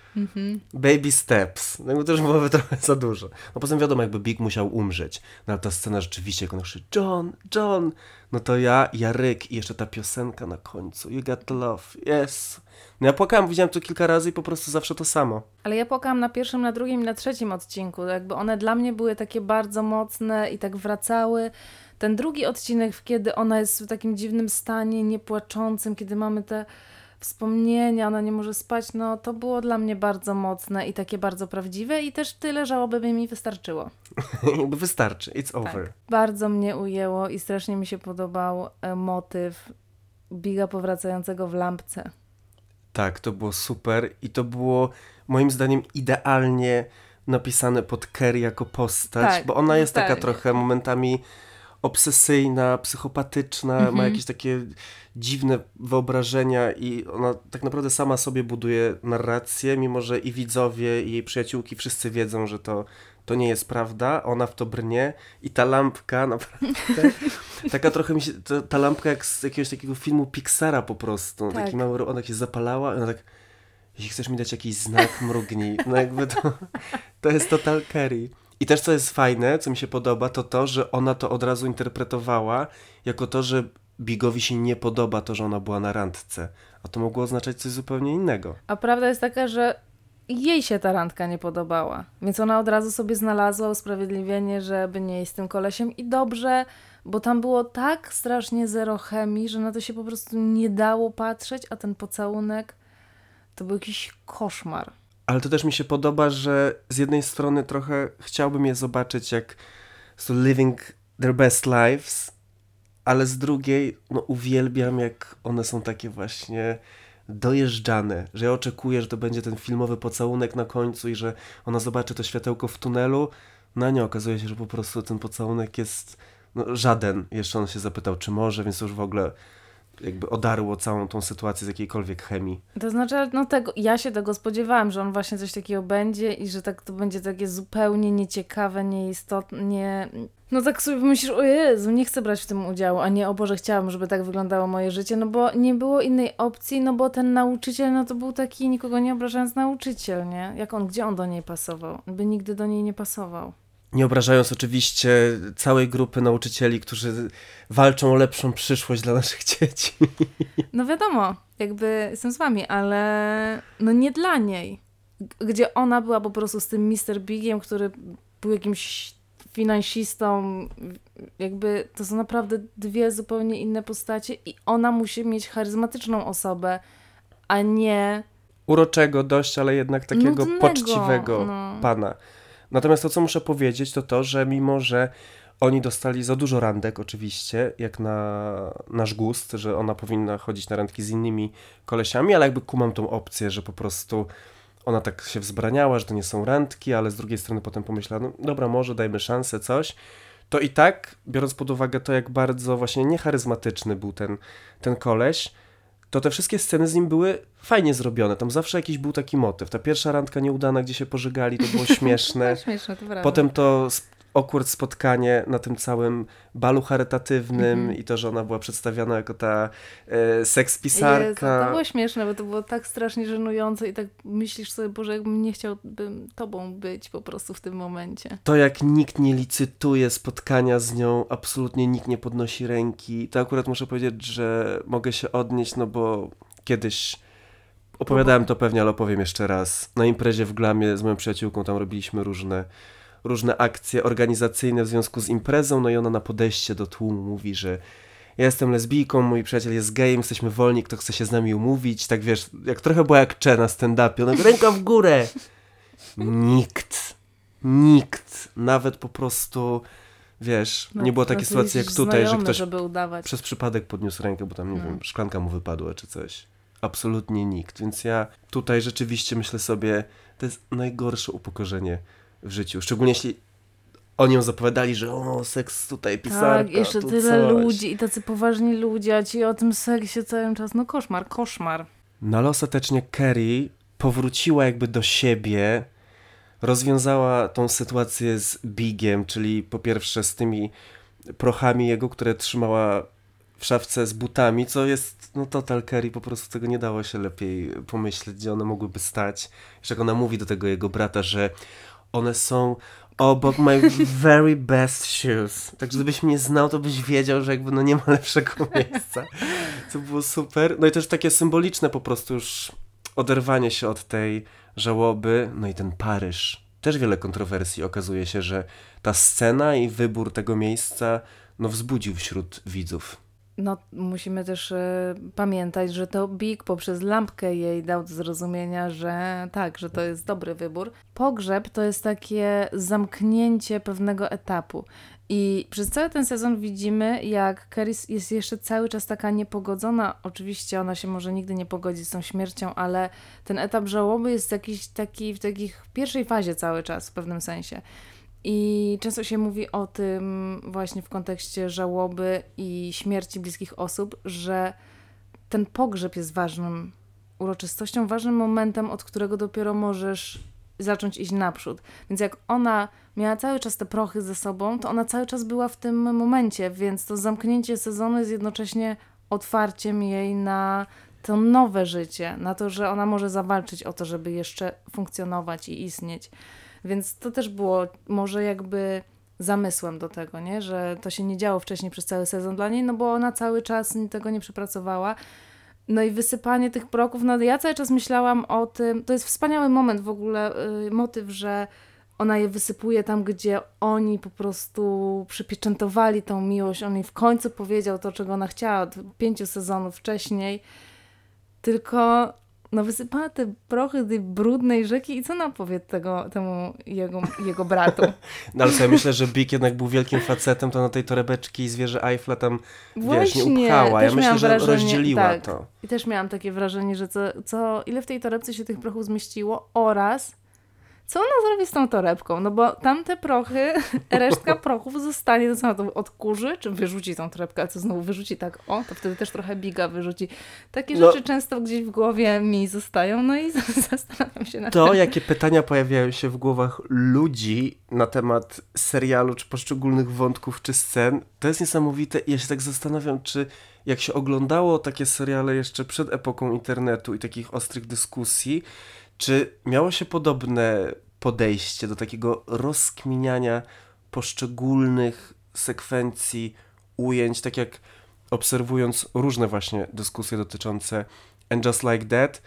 Baby steps. No to już byłoby trochę za dużo. No poza tym wiadomo, jakby Big musiał umrzeć. No ale ta scena rzeczywiście, jak on krzyczy John, John, no to ja, Jaryk i jeszcze ta piosenka na końcu. You got love, yes. No ja płakałem, widziałem to kilka razy i po prostu zawsze to samo. Ale ja płakałam na pierwszym, na drugim i na trzecim odcinku. Jakby one dla mnie były takie bardzo mocne i tak wracały. Ten drugi odcinek, kiedy ona jest w takim dziwnym stanie, niepłaczącym, kiedy mamy te wspomnienia, ona nie może spać, no to było dla mnie bardzo mocne i takie bardzo prawdziwe i też tyle żałoby by mi wystarczyło. [LAUGHS] wystarczy, it's over. Tak. Bardzo mnie ujęło i strasznie mi się podobał e, motyw Biga powracającego w lampce. Tak, to było super i to było moim zdaniem idealnie napisane pod Kerry jako postać, Tak, bo ona jest taka totalnie. trochę momentami obsesyjna, psychopatyczna, Mhm. ma jakieś takie dziwne wyobrażenia i ona tak naprawdę sama sobie buduje narrację, mimo że i widzowie, i jej przyjaciółki wszyscy wiedzą, że to, to nie jest prawda, ona w to brnie i ta lampka [LAUGHS] naprawdę, taka trochę mi się, to, ta lampka jak z jakiegoś takiego filmu Pixara po prostu, Tak. taki mały, ona się zapalała i ona tak jeśli chcesz mi dać jakiś znak, mrugnij. No jakby to, to jest total Kerry. I też co jest fajne, co mi się podoba, to to, że ona to od razu interpretowała jako to, że Bigowi się nie podoba to, że ona była na randce. A to mogło oznaczać coś zupełnie innego. A prawda jest taka, że jej się ta randka nie podobała. Więc ona od razu sobie znalazła usprawiedliwienie, żeby nie iść z tym kolesiem i dobrze, bo tam było tak strasznie zero chemii, że na to się po prostu nie dało patrzeć, a ten pocałunek to był jakiś koszmar. Ale to też mi się podoba, że z jednej strony trochę chciałbym je zobaczyć jak so living their best lives, ale z drugiej no uwielbiam jak one są takie właśnie dojeżdżane, że ja oczekuję, że to będzie ten filmowy pocałunek na końcu i że ona zobaczy to światełko w tunelu, no a nie, okazuje się, że po prostu ten pocałunek jest no, żaden. Jeszcze on się zapytał, czy może, więc już w ogóle jakby odarło całą tą sytuację z jakiejkolwiek chemii. To znaczy, no tego, ja się tego spodziewałam, że on właśnie coś takiego będzie i że tak to będzie takie zupełnie nieciekawe, nieistotne, nie... No tak sobie myślisz, o Jezu, nie chcę brać w tym udziału, a nie, o Boże, chciałam, żeby tak wyglądało moje życie, no bo nie było innej opcji, no bo ten nauczyciel, no to był taki, nikogo nie obrażając, nauczyciel, nie? Jak on, gdzie on do niej pasował? By nigdy do niej nie pasował. Nie obrażając oczywiście całej grupy nauczycieli, którzy walczą o lepszą przyszłość dla naszych [LAUGHS] dzieci. No wiadomo, jakby jestem z wami, ale no nie dla niej. Gdzie ona była po prostu z tym Mr. Bigiem, który był jakimś finansistą, jakby to są naprawdę dwie zupełnie inne postacie i ona musi mieć charyzmatyczną osobę, a nie Uroczego dość, ale jednak takiego Nudnego, poczciwego no. pana. Natomiast to, co muszę powiedzieć, to to, że mimo, że oni dostali za dużo randek oczywiście, jak na nasz gust, że ona powinna chodzić na randki z innymi kolesiami, ale jakby kumam tą opcję, że po prostu ona tak się wzbraniała, że to nie są randki, ale z drugiej strony potem pomyślała, no dobra, może dajmy szansę, coś. To i tak, biorąc pod uwagę to, jak bardzo właśnie niecharyzmatyczny był ten, ten koleś, to te wszystkie sceny z nim były fajnie zrobione. Tam zawsze jakiś był taki motyw. Ta pierwsza randka nieudana, gdzie się pożegali, to było śmieszne. [LAUGHS] śmieszne, to. Potem to awkward spotkanie na tym całym balu charytatywnym Mhm. i to, że ona była przedstawiana jako ta e, seks Jezu, to było śmieszne, bo to było tak strasznie żenujące i tak myślisz sobie, Boże, jakbym nie chciałbym tobą być po prostu w tym momencie. To jak nikt nie licytuje spotkania z nią, absolutnie nikt nie podnosi ręki. To akurat muszę powiedzieć, że mogę się odnieść, no bo kiedyś opowiadałem to pewnie, ale opowiem jeszcze raz. Na imprezie w Glamie z moją przyjaciółką tam robiliśmy różne różne akcje organizacyjne w związku z imprezą, no i ona na podejście do tłumu mówi, że ja jestem lesbijką, mój przyjaciel jest gejem, jesteśmy wolni, kto chce się z nami umówić, tak wiesz, jak trochę była jak Cze na stand-upie, ona ręka w górę. Nikt, nikt, nawet po prostu, wiesz, No, nie było takiej sytuacji jak tutaj, że znajomy, ktoś żeby udawać. przez przypadek podniósł rękę, bo tam, nie No. wiem, szklanka mu wypadła czy coś. Absolutnie nikt, więc ja tutaj rzeczywiście myślę sobie, to jest najgorsze upokorzenie w życiu, szczególnie jeśli oni ją zapowiadali, że o, seks tutaj, pisarka, Tak, jeszcze tyle coś. ludzi i tacy poważni ludzie, a ci o tym seksie cały czas, no koszmar, koszmar. No ale ostatecznie Kerry powróciła jakby do siebie, rozwiązała tą sytuację z Bigiem, czyli po pierwsze z tymi prochami jego, które trzymała w szafce z butami, co jest, no total Kerry, po prostu tego nie dało się lepiej pomyśleć, gdzie one mogłyby stać. Jeszcze jak ona mówi do tego jego brata, że one są obok my very best shoes. Także gdybyś mnie znał, to byś wiedział, że jakby no nie ma lepszego [LAUGHS] miejsca. To było super. No i też takie symboliczne po prostu już oderwanie się od tej żałoby. No i ten Paryż. Też wiele kontrowersji okazuje się, że ta scena i wybór tego miejsca no wzbudził wśród widzów. No, musimy też e, pamiętać, że to Big poprzez lampkę jej dał do zrozumienia, że tak, że to jest dobry wybór. Pogrzeb to jest takie zamknięcie pewnego etapu. I przez cały ten sezon widzimy, jak Keris jest jeszcze cały czas taka niepogodzona. Oczywiście ona się może nigdy nie pogodzi z tą śmiercią, ale ten etap żałoby jest jakiś taki w takich pierwszej fazie cały czas w pewnym sensie. I często się mówi o tym właśnie w kontekście żałoby i śmierci bliskich osób, że ten pogrzeb jest ważnym uroczystością, ważnym momentem, od którego dopiero możesz zacząć iść naprzód. Więc jak ona miała cały czas te prochy ze sobą, to ona cały czas była w tym momencie, więc to zamknięcie sezonu jest jednocześnie otwarciem jej na to nowe życie, na to, że ona może zawalczyć o to, żeby jeszcze funkcjonować i istnieć. Więc to też było może jakby zamysłem do tego, nie? że to się nie działo wcześniej przez cały sezon dla niej, no bo ona cały czas tego nie przepracowała. No i wysypanie tych proków, no ja cały czas myślałam o tym, to jest wspaniały moment w ogóle, y, motyw, że ona je wysypuje tam, gdzie oni po prostu przypieczętowali tą miłość, on jej w końcu powiedział to, czego ona chciała od pięciu sezonów wcześniej, tylko no wysypała te prochy tej brudnej rzeki i co nam powie tego, temu jego, jego bratu? [LAUGHS] No ale sobie myślę, że Big jednak był wielkim facetem, to na tej torebeczki zwierzę Eiffla tam, wiesz, nie Właśnie, upchała. Ja myślę, że wrażenie- rozdzieliła tak. to. I też miałam takie wrażenie, że co, co ile w tej torebce się tych prochów zmieściło oraz co ona zrobi z tą torebką? No bo tamte prochy, [LAUGHS] resztka [LAUGHS] prochów zostanie, to co ona to odkurzy, czy wyrzuci tą torebkę, a co znowu wyrzuci tak, o, to wtedy też trochę biga wyrzuci. Takie No. rzeczy często gdzieś w głowie mi zostają, no i [LAUGHS] zastanawiam się nad To, tym. jakie pytania pojawiają się w głowach ludzi na temat serialu, czy poszczególnych wątków, czy scen, to jest niesamowite. Ja się tak zastanawiam, czy jak się oglądało takie seriale jeszcze przed epoką internetu i takich ostrych dyskusji, czy miało się podobne podejście do takiego rozkminiania poszczególnych sekwencji, ujęć, tak jak obserwując różne właśnie dyskusje dotyczące And Just Like That,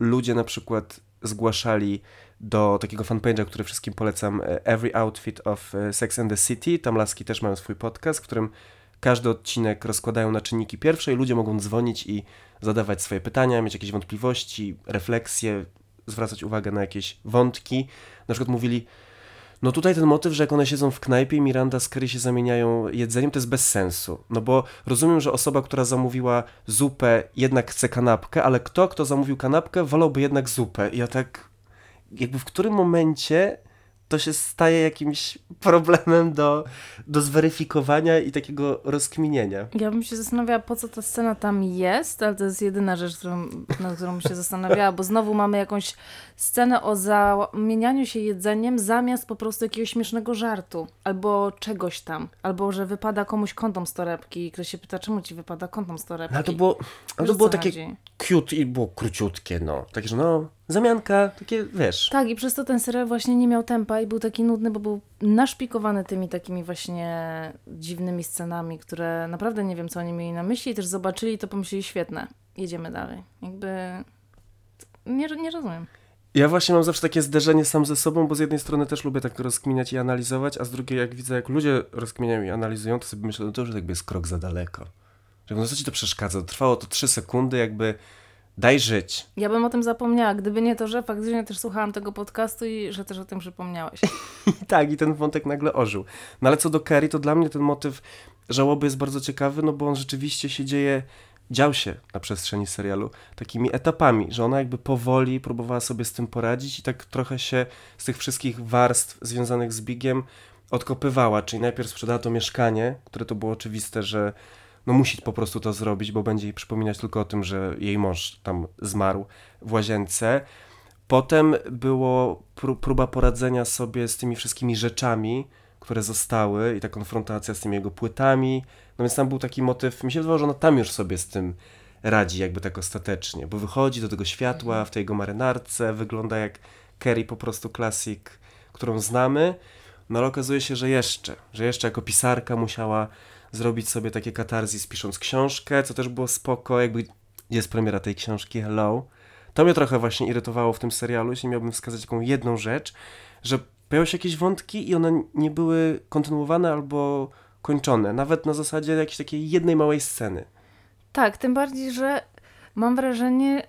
ludzie na przykład zgłaszali do takiego fanpage'a, który wszystkim polecam, e, Every Outfit of e, Sex and the City. Tam laski też mają swój podcast, w którym każdy odcinek rozkładają na czynniki pierwsze i ludzie mogą dzwonić i zadawać swoje pytania, mieć jakieś wątpliwości, refleksje, zwracać uwagę na jakieś wątki. Na przykład mówili, no tutaj ten motyw, że jak one siedzą w knajpie Miranda z Kerry się zamieniają jedzeniem, to jest bez sensu. No bo rozumiem, że osoba, która zamówiła zupę, jednak chce kanapkę, ale kto, kto zamówił kanapkę, wolałby jednak zupę. I ja tak, jakby w którym momencie to się staje jakimś problemem do, do zweryfikowania i takiego rozkminienia. Ja bym się zastanawiała, po co ta scena tam jest, ale to jest jedyna rzecz, którą, nad którą bym się zastanawiała, bo znowu mamy jakąś scenę o zamienianiu się jedzeniem zamiast po prostu jakiegoś śmiesznego żartu, albo czegoś tam, albo że wypada komuś kątom z torebki i ktoś się pyta, czemu ci wypada kątom z torebki. No ale to było, ale to było takie chodzi? cute i było króciutkie, no. Takie, że no, zamianka, takie, wiesz. Tak, i przez to ten serial właśnie nie miał tempa i był taki nudny, bo był naszpikowany tymi takimi właśnie dziwnymi scenami, które naprawdę nie wiem, co oni mieli na myśli i też zobaczyli to pomyśleli, świetne, jedziemy dalej. Jakby nie, nie rozumiem. Ja właśnie mam zawsze takie zderzenie sam ze sobą, bo z jednej strony też lubię tak rozkminiać i analizować, a z drugiej jak widzę, jak ludzie rozkminiają i analizują, to sobie myślę, no to już jakby jest krok za daleko. Że no co ci to przeszkadza? Trwało to trzy sekundy, jakby daj żyć. Ja bym o tym zapomniała, gdyby nie to, że faktycznie też słuchałam tego podcastu i że też o tym przypomniałeś. [LAUGHS] Tak, i ten wątek nagle ożył. No ale co do Kerry, to dla mnie ten motyw żałoby jest bardzo ciekawy, no bo on rzeczywiście się dzieje dział się na przestrzeni serialu takimi etapami, że ona jakby powoli próbowała sobie z tym poradzić i tak trochę się z tych wszystkich warstw związanych z Bigiem odkopywała, czyli najpierw sprzedała to mieszkanie, które to było oczywiste, że no musi po prostu to zrobić, bo będzie jej przypominać tylko o tym, że jej mąż tam zmarł w łazience. Potem było próba poradzenia sobie z tymi wszystkimi rzeczami, które zostały i ta konfrontacja z tymi jego płytami. No więc tam był taki motyw, mi się wydawało, że ona tam już sobie z tym radzi jakby tak ostatecznie, bo wychodzi do tego światła w tej jego marynarce, wygląda jak Kerry po prostu klasik, którą znamy, no ale okazuje się, że jeszcze, że jeszcze jako pisarka musiała zrobić sobie takie katarzis pisząc książkę, co też było spoko, jakby jest premiera tej książki, hello. To mnie trochę właśnie irytowało w tym serialu, jeśli miałbym wskazać taką jedną rzecz, że pojawiały się jakieś wątki i one nie były kontynuowane albo kończone, nawet na zasadzie jakiejś takiej jednej małej sceny. Tak, tym bardziej, że mam wrażenie,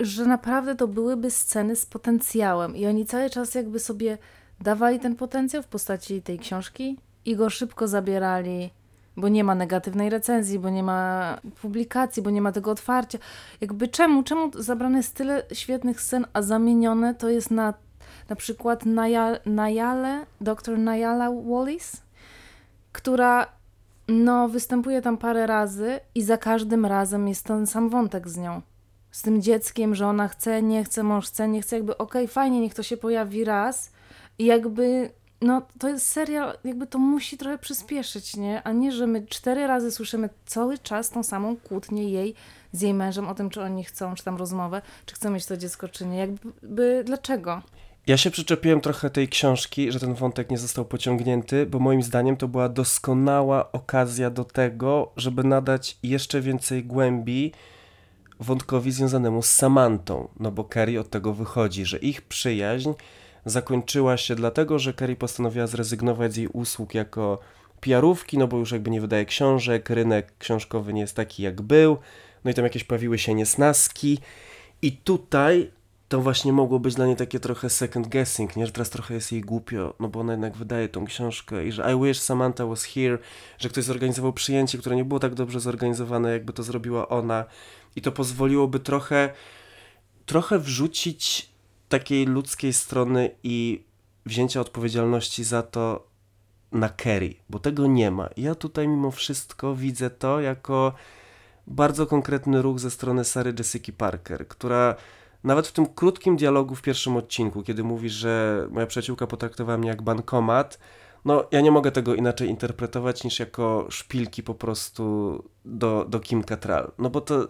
że naprawdę to byłyby sceny z potencjałem i oni cały czas jakby sobie dawali ten potencjał w postaci tej książki i go szybko zabierali, bo nie ma negatywnej recenzji, bo nie ma publikacji, bo nie ma tego otwarcia. Jakby czemu, czemu zabrane jest tyle świetnych scen, a zamienione to jest na na przykład Naya, Nayale, dr Nayala Wallis, która no, występuje tam parę razy i za każdym razem jest ten sam wątek z nią. Z tym dzieckiem, że ona chce, nie chce, mąż chce, nie chce, jakby okej, okay, fajnie, niech to się pojawi raz i jakby no to jest serial, jakby to musi trochę przyspieszyć, nie? A nie, że my cztery razy słyszymy cały czas tą samą kłótnię jej z jej mężem o tym, czy oni chcą, czy tam rozmowę, czy chcą mieć to dziecko, czy nie. Jakby, dlaczego? Ja się przyczepiłem trochę tej książki, że ten wątek nie został pociągnięty, bo moim zdaniem to była doskonała okazja do tego, żeby nadać jeszcze więcej głębi wątkowi związanemu z Samantą, no bo Kerry od tego wychodzi, że ich przyjaźń zakończyła się dlatego, że Kerry postanowiła zrezygnować z jej usług jako PR-ówki, no bo już jakby nie wydaje książek, rynek książkowy nie jest taki jak był, no i tam jakieś pojawiły się niesnaski i tutaj to właśnie mogło być dla niej takie trochę second guessing, nie? Że teraz trochę jest jej głupio, no bo ona jednak wydaje tą książkę i że I wish Samantha was here, że ktoś zorganizował przyjęcie, które nie było tak dobrze zorganizowane, jakby to zrobiła ona i to pozwoliłoby trochę trochę wrzucić takiej ludzkiej strony i wzięcia odpowiedzialności za to na Kerry, bo tego nie ma. Ja tutaj mimo wszystko widzę to jako bardzo konkretny ruch ze strony Sary Jessica Parker, która nawet w tym krótkim dialogu w pierwszym odcinku, kiedy mówisz, że moja przyjaciółka potraktowała mnie jak bankomat, no ja nie mogę tego inaczej interpretować niż jako szpilki po prostu do, do Kim Cattrall. No bo to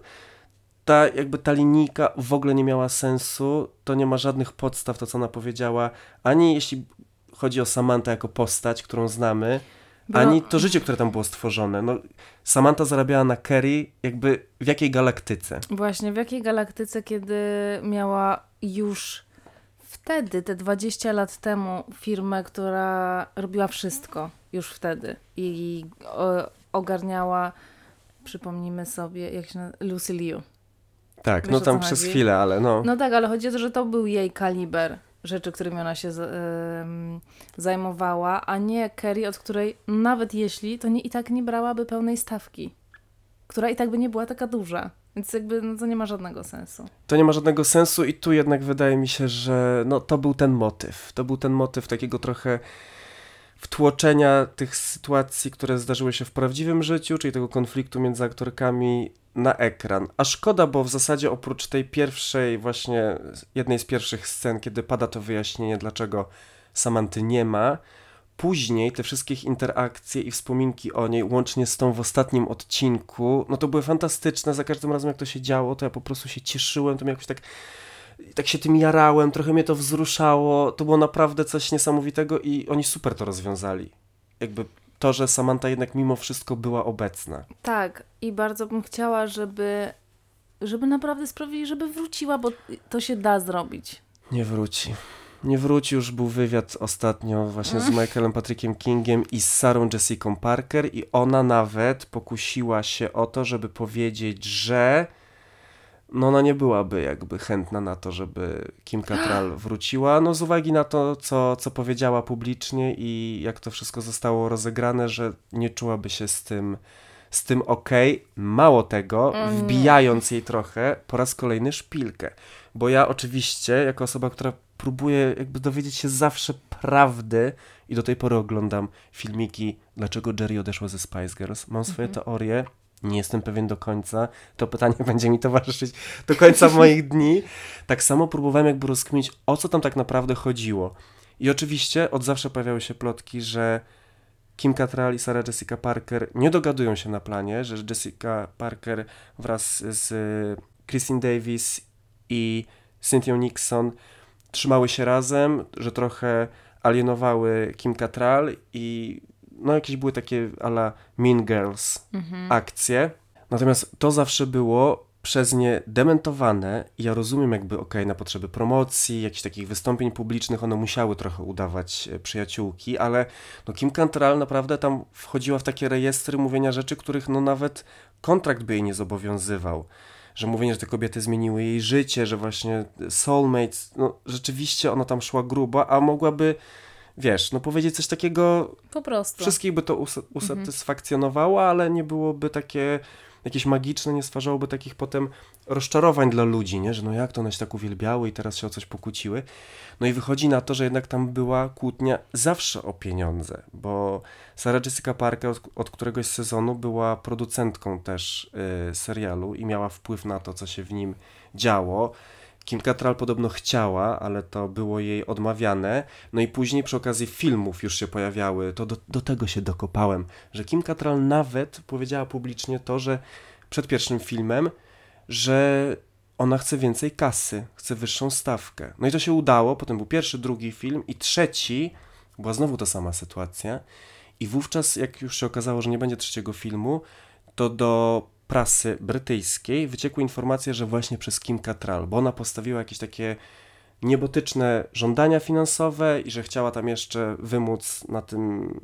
ta jakby ta linijka w ogóle nie miała sensu, to nie ma żadnych podstaw to, co ona powiedziała, ani jeśli chodzi o Samantha jako postać, którą znamy, bo... ani to życie, które tam było stworzone. No, Samantha zarabiała na Kerry jakby w jakiej galaktyce? Właśnie, w jakiej galaktyce, kiedy miała już wtedy, te 20 lat temu, firmę, która robiła wszystko już wtedy i ogarniała, przypomnijmy sobie, jak się nazywa, Lucy Liu. Tak, Wiesz, no tam przez chodzi? chwilę, ale no. No tak, ale chodzi o to, że to był jej kaliber rzeczy, którymi ona się zajmowała, a nie Kerry, od której nawet jeśli, to nie, i tak nie brałaby pełnej stawki, która i tak by nie była taka duża. Więc jakby no, to nie ma żadnego sensu. To nie ma żadnego sensu i tu jednak wydaje mi się, że no, to był ten motyw. To był ten motyw takiego trochę wtłoczenia tych sytuacji, które zdarzyły się w prawdziwym życiu, czyli tego konfliktu między aktorkami na ekran. A szkoda, bo w zasadzie oprócz tej pierwszej, właśnie jednej z pierwszych scen, kiedy pada to wyjaśnienie, dlaczego Samanty nie ma, później te wszystkie interakcje i wspominki o niej, łącznie z tą w ostatnim odcinku, no to były fantastyczne. Za każdym razem, jak to się działo, to ja po prostu się cieszyłem, to mi jakoś tak tak się tym jarałem, trochę mnie to wzruszało. To było naprawdę coś niesamowitego i oni super to rozwiązali. Jakby to, że Samantha jednak mimo wszystko była obecna. Tak, i bardzo bym chciała, żeby, żeby naprawdę sprawili, żeby wróciła, bo to się da zrobić. Nie wróci. Nie wróci, już był wywiad ostatnio właśnie z Michaelem Patrickiem Kingiem i z Sarą Jessica Parker i ona nawet pokusiła się o to, żeby powiedzieć, że no ona nie byłaby jakby chętna na to, żeby Kim Cattrall [GASPS] wróciła, no z uwagi na to, co, co powiedziała publicznie i jak to wszystko zostało rozegrane, że nie czułaby się z tym z tym ok. Mało tego, wbijając jej trochę po raz kolejny szpilkę. Bo ja oczywiście, jako osoba, która próbuje jakby dowiedzieć się zawsze prawdy i do tej pory oglądam filmiki, dlaczego Jerry odeszła ze Spice Girls. Mam swoje teorie, nie jestem pewien do końca. To pytanie [LAUGHS] będzie mi towarzyszyć do końca [LAUGHS] moich dni. Tak samo próbowałem jakby rozkminić, o co tam tak naprawdę chodziło. I oczywiście od zawsze pojawiały się plotki, że Kim Cattrall i Sarah Jessica Parker nie dogadują się na planie, że Jessica Parker wraz z y, Christine Davis i Cynthia Nixon trzymały się razem, że trochę alienowały Kim Cattrall i no jakieś były takie ala Mean Girls akcje. Natomiast to zawsze było przez nie dementowane ja rozumiem jakby okej, na potrzeby promocji, jakichś takich wystąpień publicznych, one musiały trochę udawać e, przyjaciółki, ale no Kim Cattrall naprawdę tam wchodziła w takie rejestry mówienia rzeczy, których no nawet kontrakt by jej nie zobowiązywał. Że mówienie, że te kobiety zmieniły jej życie, że właśnie soulmates, no rzeczywiście ona tam szła grubo, a mogłaby, wiesz, no powiedzieć coś takiego Po prostu. Wszystkich by to us- usatysfakcjonowało, ale nie byłoby takie jakieś magiczne, nie stwarzałoby takich potem rozczarowań dla ludzi, nie? że no jak to one się tak uwielbiały i teraz się o coś pokłóciły. No i wychodzi na to, że jednak tam była kłótnia zawsze o pieniądze, bo Sarah Jessica Parker od, od któregoś sezonu była producentką też y, serialu i miała wpływ na to, co się w nim działo. Kim Cattrall podobno chciała, ale to było jej odmawiane. No i później przy okazji filmów już się pojawiały, to do, do tego się dokopałem, że Kim Cattrall nawet powiedziała publicznie to, że przed pierwszym filmem, że ona chce więcej kasy, chce wyższą stawkę. No i to się udało, potem był pierwszy, drugi film i trzeci, była znowu ta sama sytuacja. I wówczas, jak już się okazało, że nie będzie trzeciego filmu, to do prasy brytyjskiej wyciekły informacje, że właśnie przez Kim Cattrall, bo ona postawiła jakieś takie niebotyczne żądania finansowe i że chciała tam jeszcze wymóc na tym,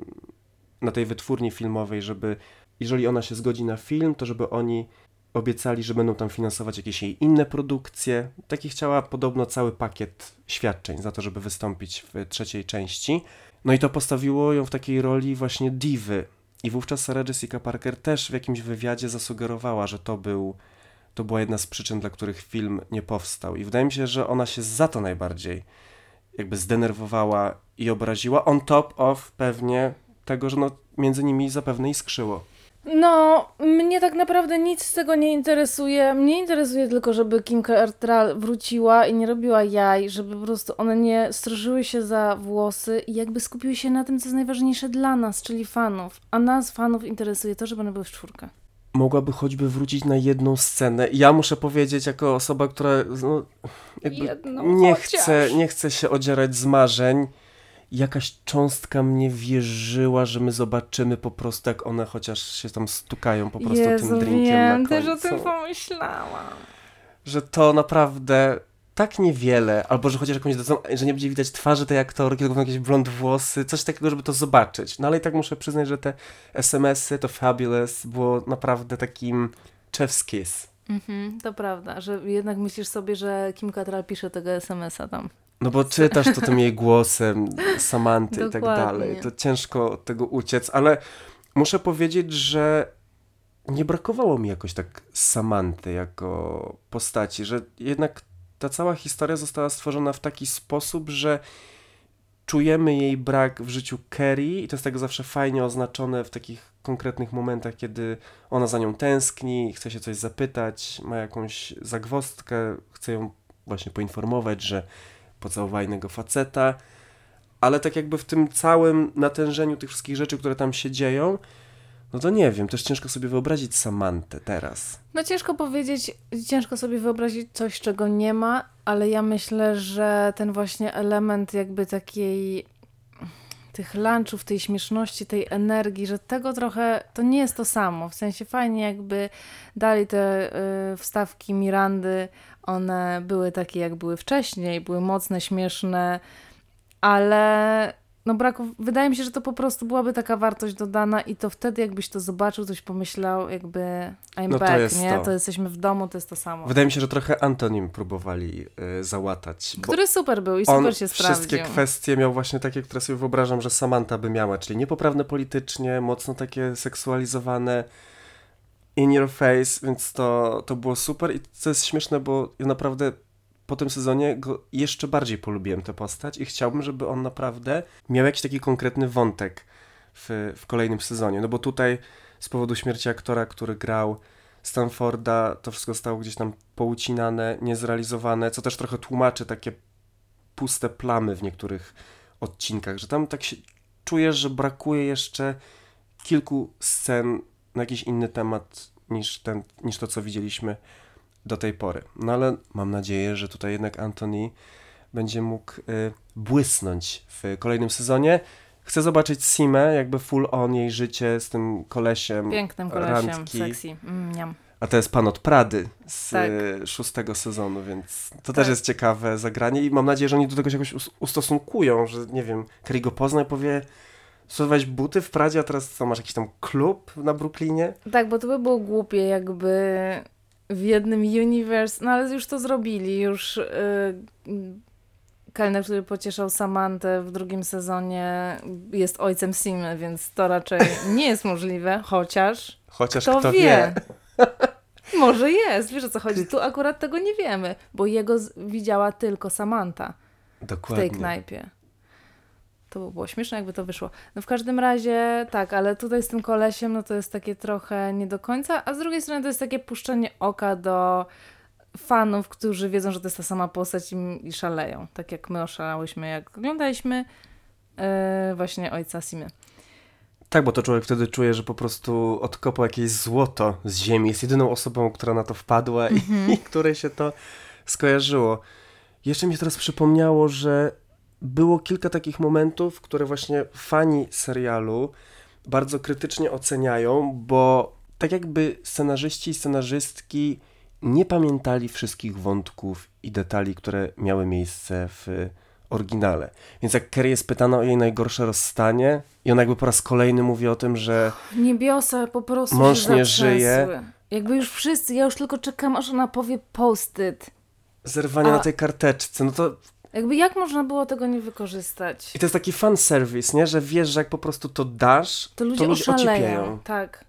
na tej wytwórni filmowej, żeby jeżeli ona się zgodzi na film, to żeby oni obiecali, że będą tam finansować jakieś jej inne produkcje. Taki chciała podobno cały pakiet świadczeń za to, żeby wystąpić w trzeciej części. No i to postawiło ją w takiej roli właśnie diwy. I wówczas Sarah Jessica Parker też w jakimś wywiadzie zasugerowała, że to był to była jedna z przyczyn, dla których film nie powstał. I wydaje mi się, że ona się za to najbardziej jakby zdenerwowała i obraziła, on top of pewnie tego, że no między nimi zapewne iskrzyło. No, mnie tak naprawdę nic z tego nie interesuje. Mnie interesuje tylko, żeby Kim Cattrall wróciła i nie robiła jaj, żeby po prostu one nie stroszyły się za włosy i jakby skupiły się na tym, co jest najważniejsze dla nas, czyli fanów. A nas, fanów, interesuje to, żeby one były w czwórkę. Mogłaby choćby wrócić na jedną scenę. Ja muszę powiedzieć, jako osoba, która no, jakby Jedną nie, chce, nie chce się odzierać z marzeń, jakaś cząstka mnie wierzyła, że my zobaczymy po prostu, jak one chociaż się tam stukają po prostu Jezu, tym drinkiem wiem, na też o końcu. tym pomyślałam. że to naprawdę tak niewiele, albo że chociaż jakąś dadzą, że nie będzie widać twarzy tej aktorki, tylko będą jakieś blond włosy, coś takiego, żeby to zobaczyć. No ale i tak muszę przyznać, że te SMS-y, to Fabulous było naprawdę takim chef's kiss. Mhm, to prawda, że jednak myślisz sobie, że Kim Cattrall pisze tego SMS-a tam. No bo czytasz to tym jej głosem, Samanty i tak dalej. To ciężko od tego uciec, ale muszę powiedzieć, że nie brakowało mi jakoś tak Samanty jako postaci, że jednak ta cała historia została stworzona w taki sposób, że czujemy jej brak w życiu Kerry i to jest tak zawsze fajnie oznaczone w takich konkretnych momentach, kiedy ona za nią tęskni, chce się coś zapytać, ma jakąś zagwozdkę, chce ją właśnie poinformować, że pocałowała faceta, ale tak jakby w tym całym natężeniu tych wszystkich rzeczy, które tam się dzieją, no to nie wiem, też ciężko sobie wyobrazić Samantę teraz. No ciężko powiedzieć, ciężko sobie wyobrazić coś, czego nie ma, ale ja myślę, że ten właśnie element jakby takiej tych lunchów, tej śmieszności, tej energii, że tego trochę, to nie jest to samo. W sensie fajnie jakby dali te y, wstawki Mirandy, One były takie, jak były wcześniej, były mocne, śmieszne, ale no braku, wydaje mi się, że to po prostu byłaby taka wartość dodana i to wtedy jakbyś to zobaczył, coś pomyślał, jakby I'm No to back, jest nie? to. To. jesteśmy w domu, to jest to samo. Wydaje mi się, że trochę Antonim próbowali y, załatać. Który super był i super się sprawdził. wszystkie kwestie miał właśnie takie, które sobie wyobrażam, że Samantha by miała, czyli niepoprawne politycznie, mocno takie seksualizowane, in your face, więc to, to było super i co jest śmieszne, bo ja naprawdę po tym sezonie go jeszcze bardziej polubiłem tę postać i chciałbym, żeby on naprawdę miał jakiś taki konkretny wątek w, w kolejnym sezonie, no bo tutaj z powodu śmierci aktora, który grał Stanforda, to wszystko zostało gdzieś tam poucinane, niezrealizowane, co też trochę tłumaczy takie puste plamy w niektórych odcinkach, że tam tak się czujesz, że brakuje jeszcze kilku scen na jakiś inny temat niż, ten, niż to, co widzieliśmy do tej pory. No ale mam nadzieję, że tutaj jednak Anthony będzie mógł y, błysnąć w kolejnym sezonie. Chcę zobaczyć Simę, jakby full on jej życie z tym kolesiem. Pięknym kolesiem, randki. sexy. Mm. A to jest pan od Prady z Tak. y, szóstego sezonu, więc to Tak. też jest ciekawe zagranie i mam nadzieję, że oni do tego się jakoś us- ustosunkują, że nie wiem, Kerry go pozna i powie stosować buty w Pradzie, a teraz co, masz jakiś tam klub na Brooklynie? Tak, bo to by było głupie, jakby w jednym universe, no ale już to zrobili, już yy, kelner, który pocieszał Samantę w drugim sezonie jest ojcem Simy, więc to raczej [LAUGHS] nie jest możliwe, chociaż Chociaż kto, kto, wie. wie. [LAUGHS] Może jest, wiesz o co chodzi, tu akurat tego nie wiemy, bo jego widziała tylko Samantha w Dokładnie. tej knajpie. To by było śmieszne, jakby to wyszło. No w każdym razie tak, ale tutaj z tym kolesiem, no to jest takie trochę nie do końca, a z drugiej strony to jest takie puszczenie oka do fanów, którzy wiedzą, że to jest ta sama postać i, i szaleją. Tak jak my oszalałyśmy, jak oglądaliśmy yy, właśnie Ojca Simy. Tak, bo to człowiek wtedy czuje, że po prostu odkopał jakieś złoto z ziemi. Jest jedyną osobą, która na to wpadła i, [LAUGHS] i której się to skojarzyło. Jeszcze mi się teraz przypomniało, że było kilka takich momentów, które właśnie fani serialu bardzo krytycznie oceniają, bo tak jakby scenarzyści i scenarzystki nie pamiętali wszystkich wątków i detali, które miały miejsce w oryginale. Więc jak Kerry jest pytana o jej najgorsze rozstanie i ona jakby po raz kolejny mówi o tym, że Niebiosa po prostu Mąż się nie żyje. Jakby już wszyscy, ja już tylko czekam, aż ona powie post-it. zerwanie A- na tej karteczce, no to Jakby jak można było tego nie wykorzystać? i to jest taki fan service, nie? Że wiesz, że jak po prostu to dasz, To ludzie, ocieplieją. oszaleją. Tak.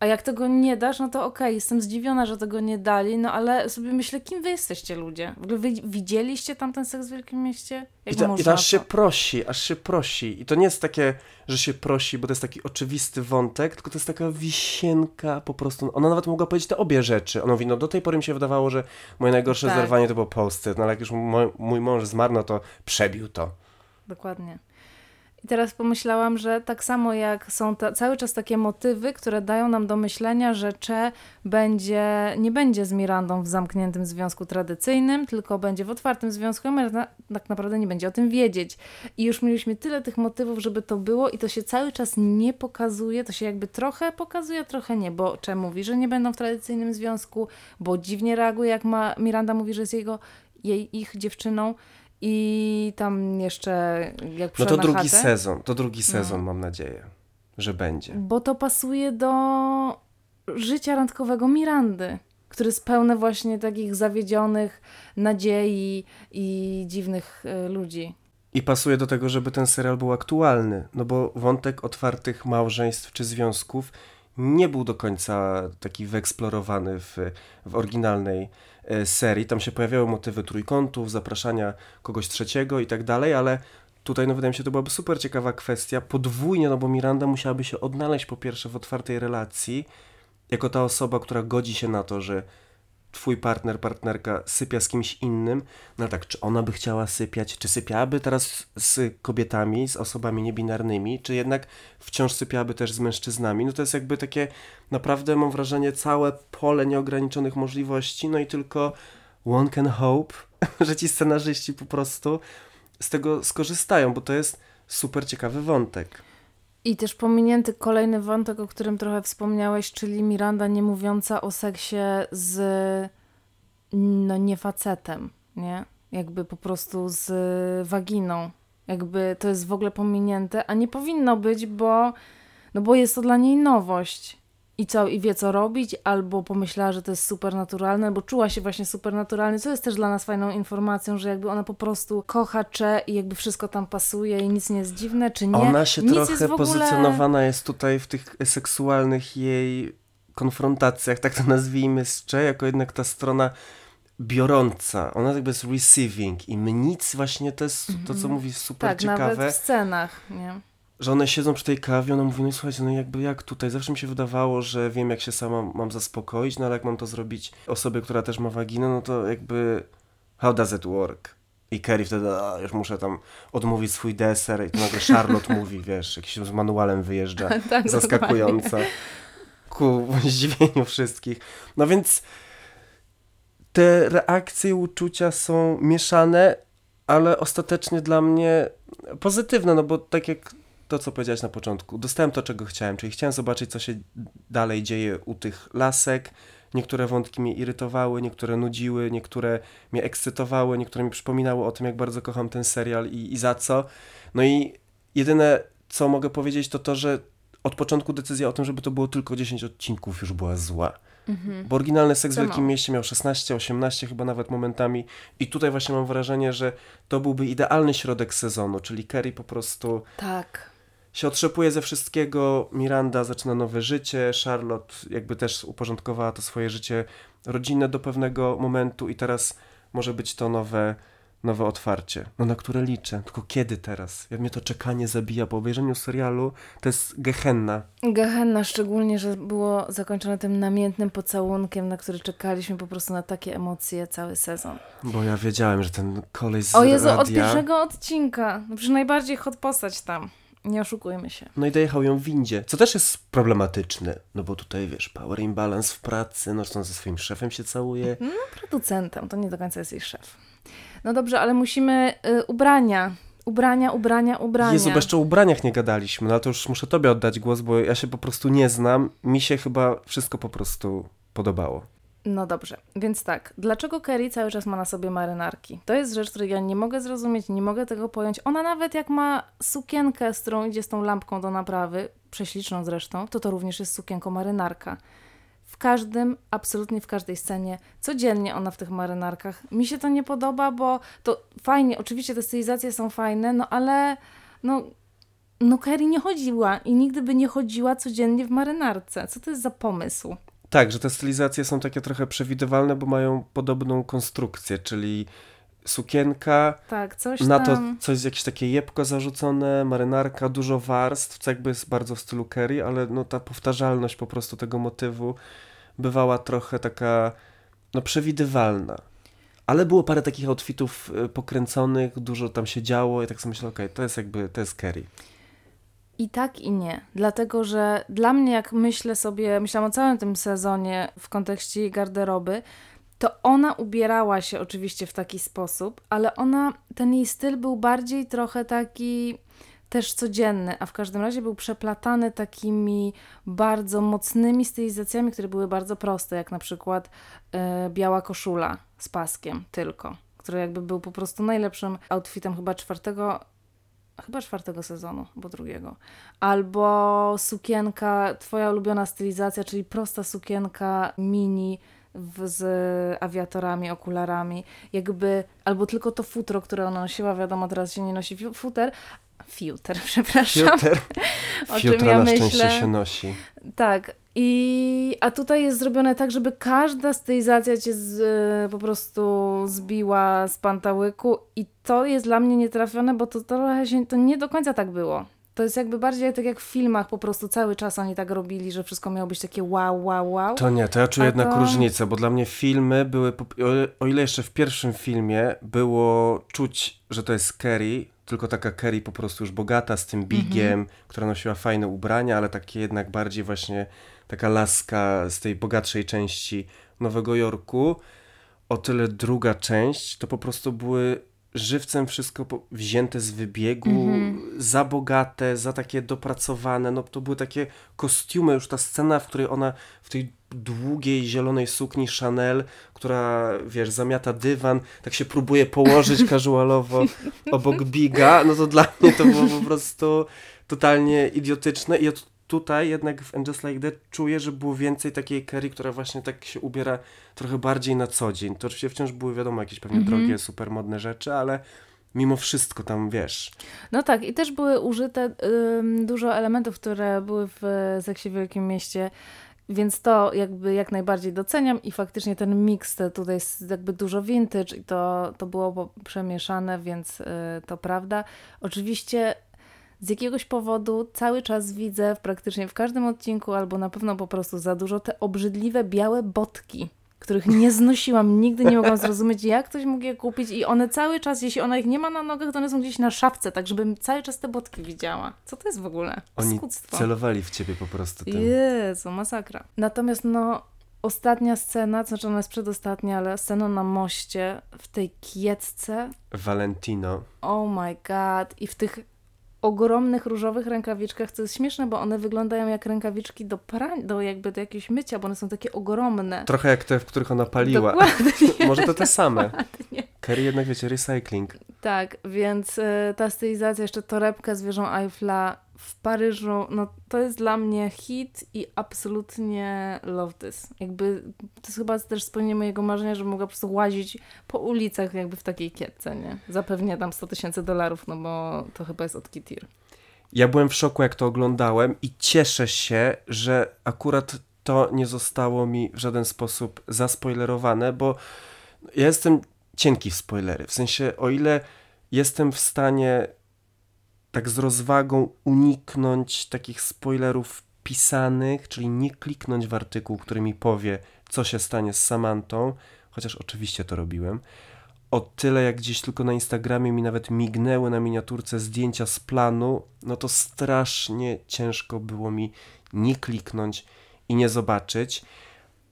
A jak tego nie dasz, no to okej, jestem zdziwiona, że tego nie dali, no ale sobie myślę, kim wy jesteście ludzie? W ogóle wy widzieliście tam ten seks w Wielkim Mieście? I Jak I można to aż się prosi, aż się prosi. I to nie jest takie, że się prosi, bo to jest taki oczywisty wątek, tylko to jest taka wisienka po prostu. Ona nawet mogła powiedzieć te obie rzeczy. Ona mówi, no do tej pory mi się wydawało, że moje najgorsze Tak. zerwanie to było posty, no ale jak już mój, mój mąż zmarł, no to przebił to. Dokładnie. I teraz pomyślałam, że tak samo jak są ta, cały czas takie motywy, które dają nam do myślenia, że Cze będzie, nie będzie z Mirandą w zamkniętym związku tradycyjnym, tylko będzie w otwartym związku, a tak naprawdę nie będzie o tym wiedzieć. I już mieliśmy tyle tych motywów, żeby to było i to się cały czas nie pokazuje, to się jakby trochę pokazuje, trochę nie, bo Cze mówi, że nie będą w tradycyjnym związku, bo dziwnie reaguje, jak ma, Miranda mówi, że jest jego, jej, ich dziewczyną. I tam jeszcze jak No to drugi chatę, sezon, to drugi No. sezon mam nadzieję, że będzie. Bo to pasuje do życia randkowego Mirandy, który jest pełne właśnie takich zawiedzionych nadziei i dziwnych e, ludzi. I pasuje do tego, żeby ten serial był aktualny, no bo wątek otwartych małżeństw czy związków nie był do końca taki wyeksplorowany w, w oryginalnej serii. Tam się pojawiały motywy trójkątów, zapraszania kogoś trzeciego i tak dalej, ale tutaj no wydaje mi się, to byłaby super ciekawa kwestia. Podwójnie, no bo Miranda musiałaby się odnaleźć po pierwsze w otwartej relacji, jako ta osoba, która godzi się na to, że twój partner, partnerka sypia z kimś innym, no tak, czy ona by chciała sypiać, czy sypiałaby teraz z kobietami, z osobami niebinarnymi, czy jednak wciąż sypiałaby też z mężczyznami? No to jest jakby takie, naprawdę mam wrażenie, całe pole nieograniczonych możliwości, no i tylko one can hope, [LAUGHS] że ci scenarzyści po prostu z tego skorzystają, bo to jest super ciekawy wątek. I też pominięty kolejny wątek, o którym trochę wspomniałeś, czyli Miranda nie mówiąca o seksie z no nie facetem, nie? Jakby po prostu z waginą. Jakby to jest w ogóle pominięte, a nie powinno być, bo, no bo jest to dla niej nowość. I co, i wie co robić, albo pomyślała, że to jest supernaturalne, albo czuła się właśnie supernaturalnie, co jest też dla nas fajną informacją, że jakby ona po prostu kocha Cze i jakby wszystko tam pasuje i nic nie jest dziwne, czy nie. Ona się nic trochę jest ogóle... pozycjonowana jest tutaj w tych seksualnych jej konfrontacjach, tak to nazwijmy, z Cze, jako jednak ta strona biorąca, ona jakby jest receiving i nic właśnie to jest to, co mówi super tak, ciekawe. nawet w scenach, nie? Że one siedzą przy tej kawie, ona mówi, no słuchajcie, no jakby jak tutaj, zawsze mi się wydawało, że wiem jak się sama mam zaspokoić, no ale jak mam to zrobić osobie, która też ma waginę, no to jakby how does it work? I Kerry wtedy, a, już muszę tam odmówić swój deser i to nagle Charlotte mówi, wiesz, jakiś z manualem wyjeżdża, [LAUGHS] tak, zaskakująca, ku zdziwieniu wszystkich. No więc te reakcje, uczucia są mieszane, ale ostatecznie dla mnie pozytywne, no bo tak jak to, co powiedziałeś na początku. Dostałem to, czego chciałem, czyli chciałem zobaczyć, co się dalej dzieje u tych lasek. Niektóre wątki mnie irytowały, niektóre nudziły, niektóre mnie ekscytowały, niektóre mi przypominały o tym, jak bardzo kocham ten serial i, i za co. No i jedyne, co mogę powiedzieć, to to, że od początku decyzja o tym, żeby to było tylko 10 odcinków, już była zła. Mhm. Bo oryginalny Seks w Wielkim Mieście miał 16, 18 chyba nawet momentami i tutaj właśnie mam wrażenie, że to byłby idealny środek sezonu, czyli Kerry po prostu... Tak się otrzepuje ze wszystkiego, Miranda zaczyna nowe życie, Charlotte jakby też uporządkowała to swoje życie rodzinne do pewnego momentu i teraz może być to nowe, nowe otwarcie, no na które liczę. Tylko kiedy teraz? Ja mnie to czekanie zabija. Po obejrzeniu serialu to jest gehenna. Gehenna, szczególnie, że było zakończone tym namiętnym pocałunkiem, na który czekaliśmy po prostu na takie emocje cały sezon. Bo ja wiedziałem, że ten kolej z O Jezu, radia... od pierwszego odcinka. No przecież najbardziej hot postać tam. Nie oszukujmy się. No i dojechał ją w windzie, co też jest problematyczne, no bo tutaj wiesz, power imbalance w pracy, no on ze swoim szefem się całuje. No producentem, to nie do końca jest jej szef. No dobrze, ale musimy y, ubrania. Ubrania, ubrania, ubrania. Jezu, bo jeszcze o ubraniach nie gadaliśmy, no to już muszę tobie oddać głos, bo ja się po prostu nie znam. Mi się chyba wszystko po prostu podobało. No dobrze, więc tak, dlaczego Kerry cały czas ma na sobie marynarki? To jest rzecz, której ja nie mogę zrozumieć, nie mogę tego pojąć. Ona nawet jak ma sukienkę, z którą idzie z tą lampką do naprawy, prześliczną zresztą, to to również jest sukienko marynarka. W każdym, absolutnie w każdej scenie, codziennie ona w tych marynarkach. Mi się to nie podoba, bo to fajnie, oczywiście te stylizacje są fajne, no ale no, no Kerry nie chodziła i nigdy by nie chodziła codziennie w marynarce. Co to jest za pomysł? Tak, że te stylizacje są takie trochę przewidywalne, bo mają podobną konstrukcję, czyli sukienka, tak, na to coś jakieś takie jebko zarzucone, marynarka, dużo warstw, co jakby jest bardzo w stylu Kerry, ale no ta powtarzalność po prostu tego motywu bywała trochę taka no przewidywalna. Ale było parę takich outfitów y, pokręconych, dużo tam się działo i tak sobie myślę, okej, okay, to jest jakby, to jest Kerry. I tak i nie. Dlatego, że dla mnie, jak myślę sobie, myślałam o całym tym sezonie w kontekście garderoby, to ona ubierała się oczywiście w taki sposób, ale ona, ten jej styl był bardziej trochę taki też codzienny, a w każdym razie był przeplatany takimi bardzo mocnymi stylizacjami, które były bardzo proste, jak na przykład e, biała koszula z paskiem tylko, który jakby był po prostu najlepszym outfitem chyba czwartego chyba czwartego sezonu, bo drugiego. Albo sukienka, twoja ulubiona stylizacja, czyli prosta sukienka mini w, z awiatorami, okularami, jakby, albo tylko to futro, które ona nosiła, wiadomo, teraz się nie nosi futer, Fiuter, [LAUGHS] przepraszam. Fiuter. o czym ja na myślę. szczęście się nosi. Tak. I, a tutaj jest zrobione tak, żeby każda stylizacja cię z, po prostu zbiła z pantałyku i to jest dla mnie nietrafione, bo to trochę się, to nie do końca tak było. To jest jakby bardziej tak jak w filmach, po prostu cały czas oni tak robili, że wszystko miało być takie wow, wow, wow. To nie, to ja czuję jednak to... różnicę, bo dla mnie filmy były, o ile jeszcze w pierwszym filmie było czuć, że to jest Kerry, tylko taka Kerry po prostu już bogata, z tym bigiem, mm -hmm. która nosiła fajne ubrania, ale takie jednak bardziej właśnie taka laska z tej bogatszej części Nowego Jorku. O tyle druga część to po prostu były żywcem wszystko wzięte z wybiegu, mm -hmm. za bogate, za takie dopracowane. No to były takie kostiumy, już ta scena, w której ona w tej długiej zielonej sukni Chanel, która, wiesz, zamiata dywan, tak się próbuje położyć [LAUGHS] casualowo obok Biga, no to dla mnie to było po prostu totalnie idiotyczne i ja tutaj jednak w And Just Like That czuję, że było więcej takiej Kerry, która właśnie tak się ubiera trochę bardziej na co dzień. To oczywiście wciąż były wiadomo jakieś pewnie Mhm. drogie, super modne rzeczy, ale mimo wszystko tam, wiesz, No tak, i też były użyte ym, dużo elementów, które były w Seksie w Wielkim Mieście, więc to jakby jak najbardziej doceniam i faktycznie ten miks tutaj jest jakby dużo vintage i to, to było przemieszane, więc y, to prawda. Oczywiście z jakiegoś powodu cały czas widzę w praktycznie w każdym odcinku, albo na pewno po prostu za dużo, te obrzydliwe białe botki, których nie znosiłam, nigdy nie mogłam zrozumieć, jak ktoś mógł je kupić i one cały czas, jeśli ona ich nie ma na nogach, to one są gdzieś na szafce, tak żebym cały czas te botki widziała. Co to jest w ogóle? oni Skuctwo. celowali w ciebie po prostu tym. Jezu, masakra. Natomiast no, ostatnia scena, to znaczy ona jest przedostatnia, ale scena na moście, w tej kiecce, Valentino. oh my god, i w tych ogromnych różowych rękawiczkach, co jest śmieszne, bo one wyglądają jak rękawiczki do prań, do jakby do jakiegoś mycia, bo one są takie ogromne. Trochę jak te, w których ona paliła. Dokładnie. [LAUGHS] Może to te same. Dokładnie. Kerry jednak, wiecie, recycling. Tak, więc y, ta stylizacja, jeszcze torebka z wieżą Eiffla w Paryżu, no to jest dla mnie hit i absolutnie love this. Jakby to jest chyba też spełnienie mojego marzenia, że mogła po prostu łazić po ulicach jakby w takiej kietce, nie? Zapewnia tam 100 tysięcy dolarów, no bo to chyba jest od Kitir. Ja byłem w szoku, jak to oglądałem i cieszę się, że akurat to nie zostało mi w żaden sposób zaspoilerowane, bo ja jestem cienki w spoilery. W sensie, o ile jestem w stanie tak z rozwagą uniknąć takich spoilerów pisanych, czyli nie kliknąć w artykuł, który mi powie, co się stanie z Samantą, chociaż oczywiście to robiłem, o tyle jak gdzieś tylko na Instagramie mi nawet mignęły na miniaturce zdjęcia z planu, no to strasznie ciężko było mi nie kliknąć i nie zobaczyć.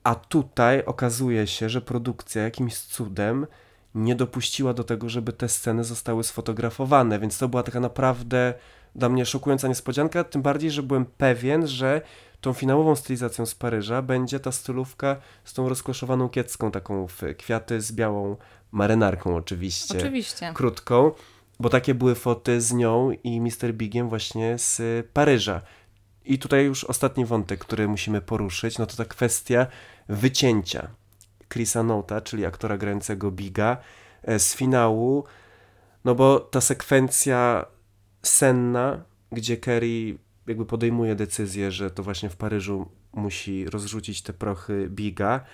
A tutaj okazuje się, że produkcja jakimś cudem nie dopuściła do tego, żeby te sceny zostały sfotografowane, więc to była taka naprawdę dla mnie szokująca niespodzianka, tym bardziej, że byłem pewien, że tą finałową stylizacją z Paryża będzie ta stylówka z tą rozkoszowaną kiecką, taką w kwiaty z białą marynarką oczywiście, Oczywiście. krótką, bo takie były foty z nią i Mr. Bigiem właśnie z Paryża. I tutaj już ostatni wątek, który musimy poruszyć, no to ta kwestia wycięcia Chrisa Nota, czyli aktora grającego Biga, e, z finału, no bo ta sekwencja senna, gdzie Kerry jakby podejmuje decyzję, że to właśnie w Paryżu musi rozrzucić te prochy Biga,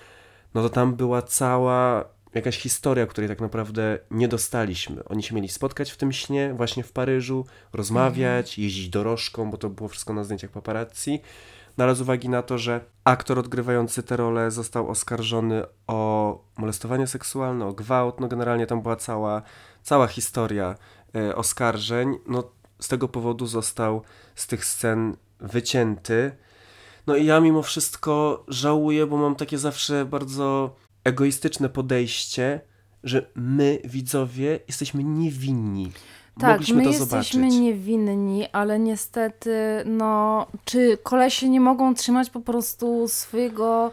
no to tam była cała jakaś historia, której tak naprawdę nie dostaliśmy. Oni się mieli spotkać w tym śnie właśnie w Paryżu, rozmawiać, jeździć dorożką, bo to było wszystko na zdjęciach paparazzi. No ale z uwagi na to, że aktor odgrywający tę rolę został oskarżony o molestowanie seksualne, o gwałt, no generalnie tam była cała, cała historia e, oskarżeń, no z tego powodu został z tych scen wycięty. No i ja mimo wszystko żałuję, bo mam takie zawsze bardzo egoistyczne podejście, że my, widzowie, jesteśmy niewinni. Tak, Mogliśmy my to jesteśmy zobaczyć. niewinni, ale niestety, no, czy kolesie nie mogą trzymać po prostu swojego,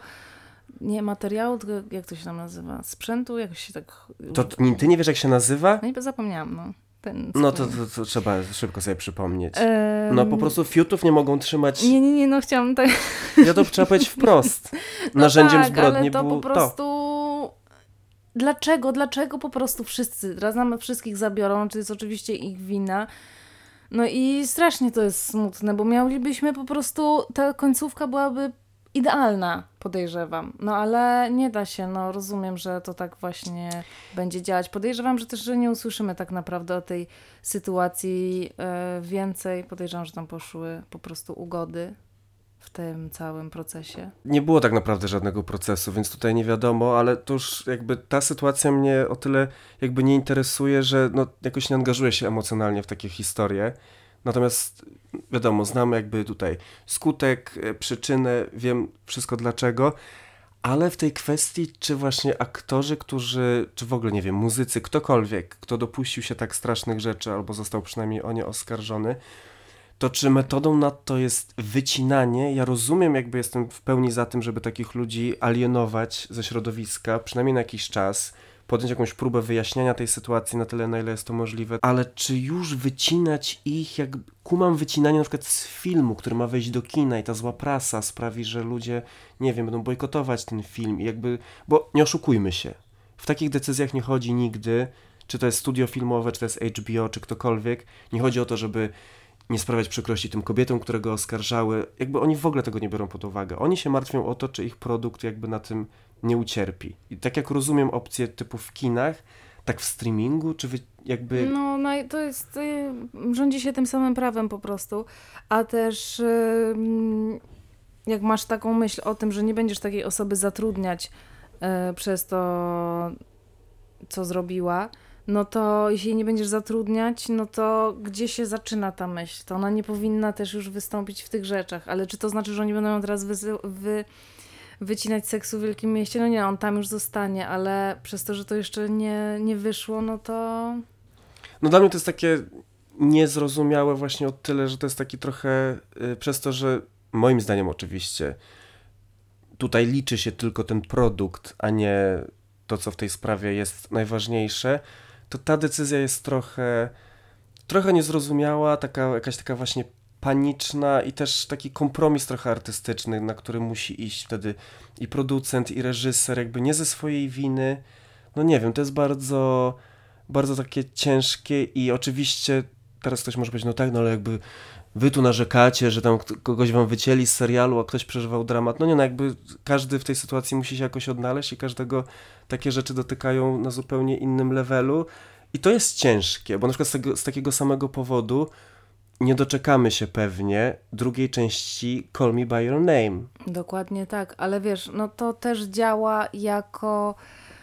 nie materiału, tylko jak to się tam nazywa, sprzętu, jak się tak... To ty nie wiesz, jak się nazywa? No i zapomniałam, no. Ten No to, to, to trzeba szybko sobie przypomnieć. Em, No po prostu fiutów nie mogą trzymać. Nie, nie, nie, no chciałam tak... Ja to trzeba powiedzieć wprost. [LAUGHS] Narzędziem no tak, zbrodni ale to było po prostu... Dlaczego, dlaczego po prostu wszyscy, raz nam wszystkich zabiorą, czy jest oczywiście ich wina. No i strasznie to jest smutne, bo mielibyśmy po prostu, ta końcówka byłaby idealna, podejrzewam. No ale nie da się, no rozumiem, że to tak właśnie będzie działać. Podejrzewam, że też że nie usłyszymy tak naprawdę o tej sytuacji e, więcej. Podejrzewam, że tam poszły po prostu ugody w tym całym procesie. Nie było tak naprawdę żadnego procesu, więc tutaj nie wiadomo, ale to już jakby ta sytuacja mnie o tyle jakby nie interesuje, że no jakoś nie angażuję się emocjonalnie w takie historie. Natomiast wiadomo, znam jakby tutaj skutek, e, przyczynę, wiem wszystko dlaczego, ale w tej kwestii, czy właśnie aktorzy, którzy, czy w ogóle nie wiem, muzycy, ktokolwiek, kto dopuścił się tak strasznych rzeczy albo został przynajmniej o nie oskarżony, To czy metodą na to jest wycinanie? Ja rozumiem, jakby jestem w pełni za tym, żeby takich ludzi alienować ze środowiska, przynajmniej na jakiś czas, podjąć jakąś próbę wyjaśniania tej sytuacji na tyle, na ile jest to możliwe, ale czy już wycinać ich, jak kumam wycinanie na przykład z filmu, który ma wejść do kina i ta zła prasa sprawi, że ludzie, nie wiem, będą bojkotować ten film i jakby, bo nie oszukujmy się, w takich decyzjach nie chodzi nigdy, czy to jest studio filmowe, czy to jest HBO, czy ktokolwiek, nie chodzi o to, żeby nie sprawiać przykrości tym kobietom, które go oskarżały. Jakby oni w ogóle tego nie biorą pod uwagę. Oni się martwią o to, czy ich produkt jakby na tym nie ucierpi. I tak jak rozumiem opcje typu w kinach, tak w streamingu, czy wy jakby... No, no to jest, y, rządzi się tym samym prawem po prostu, a też jak masz taką myśl o tym, że nie będziesz takiej osoby zatrudniać y, przez to, co zrobiła, no to jeśli nie będziesz zatrudniać, no to gdzie się zaczyna ta myśl? To ona nie powinna też już wystąpić w tych rzeczach, ale czy to znaczy, że oni będą ją teraz wy, wy, wycinać seksu w Wielkim Mieście? No nie, on tam już zostanie, ale przez to, że to jeszcze nie, nie wyszło, no to... No dla mnie to jest takie niezrozumiałe właśnie o tyle, że to jest taki trochę y, przez to, że moim zdaniem oczywiście tutaj liczy się tylko ten produkt, a nie to, co w tej sprawie jest najważniejsze, to ta decyzja jest trochę, trochę niezrozumiała, taka, jakaś taka właśnie paniczna i też taki kompromis trochę artystyczny, na który musi iść wtedy i producent, i reżyser, jakby nie ze swojej winy. No nie wiem, to jest bardzo, bardzo takie ciężkie i oczywiście teraz ktoś może powiedzieć, no tak, no ale jakby wy tu narzekacie, że tam kogoś wam wycięli z serialu, a ktoś przeżywał dramat. No nie, no jakby każdy w tej sytuacji musi się jakoś odnaleźć i każdego takie rzeczy dotykają na zupełnie innym levelu. I to jest ciężkie, bo na przykład z, tego, z takiego samego powodu nie doczekamy się pewnie drugiej części Call Me By Your Name. Dokładnie tak, ale wiesz, no to też działa jako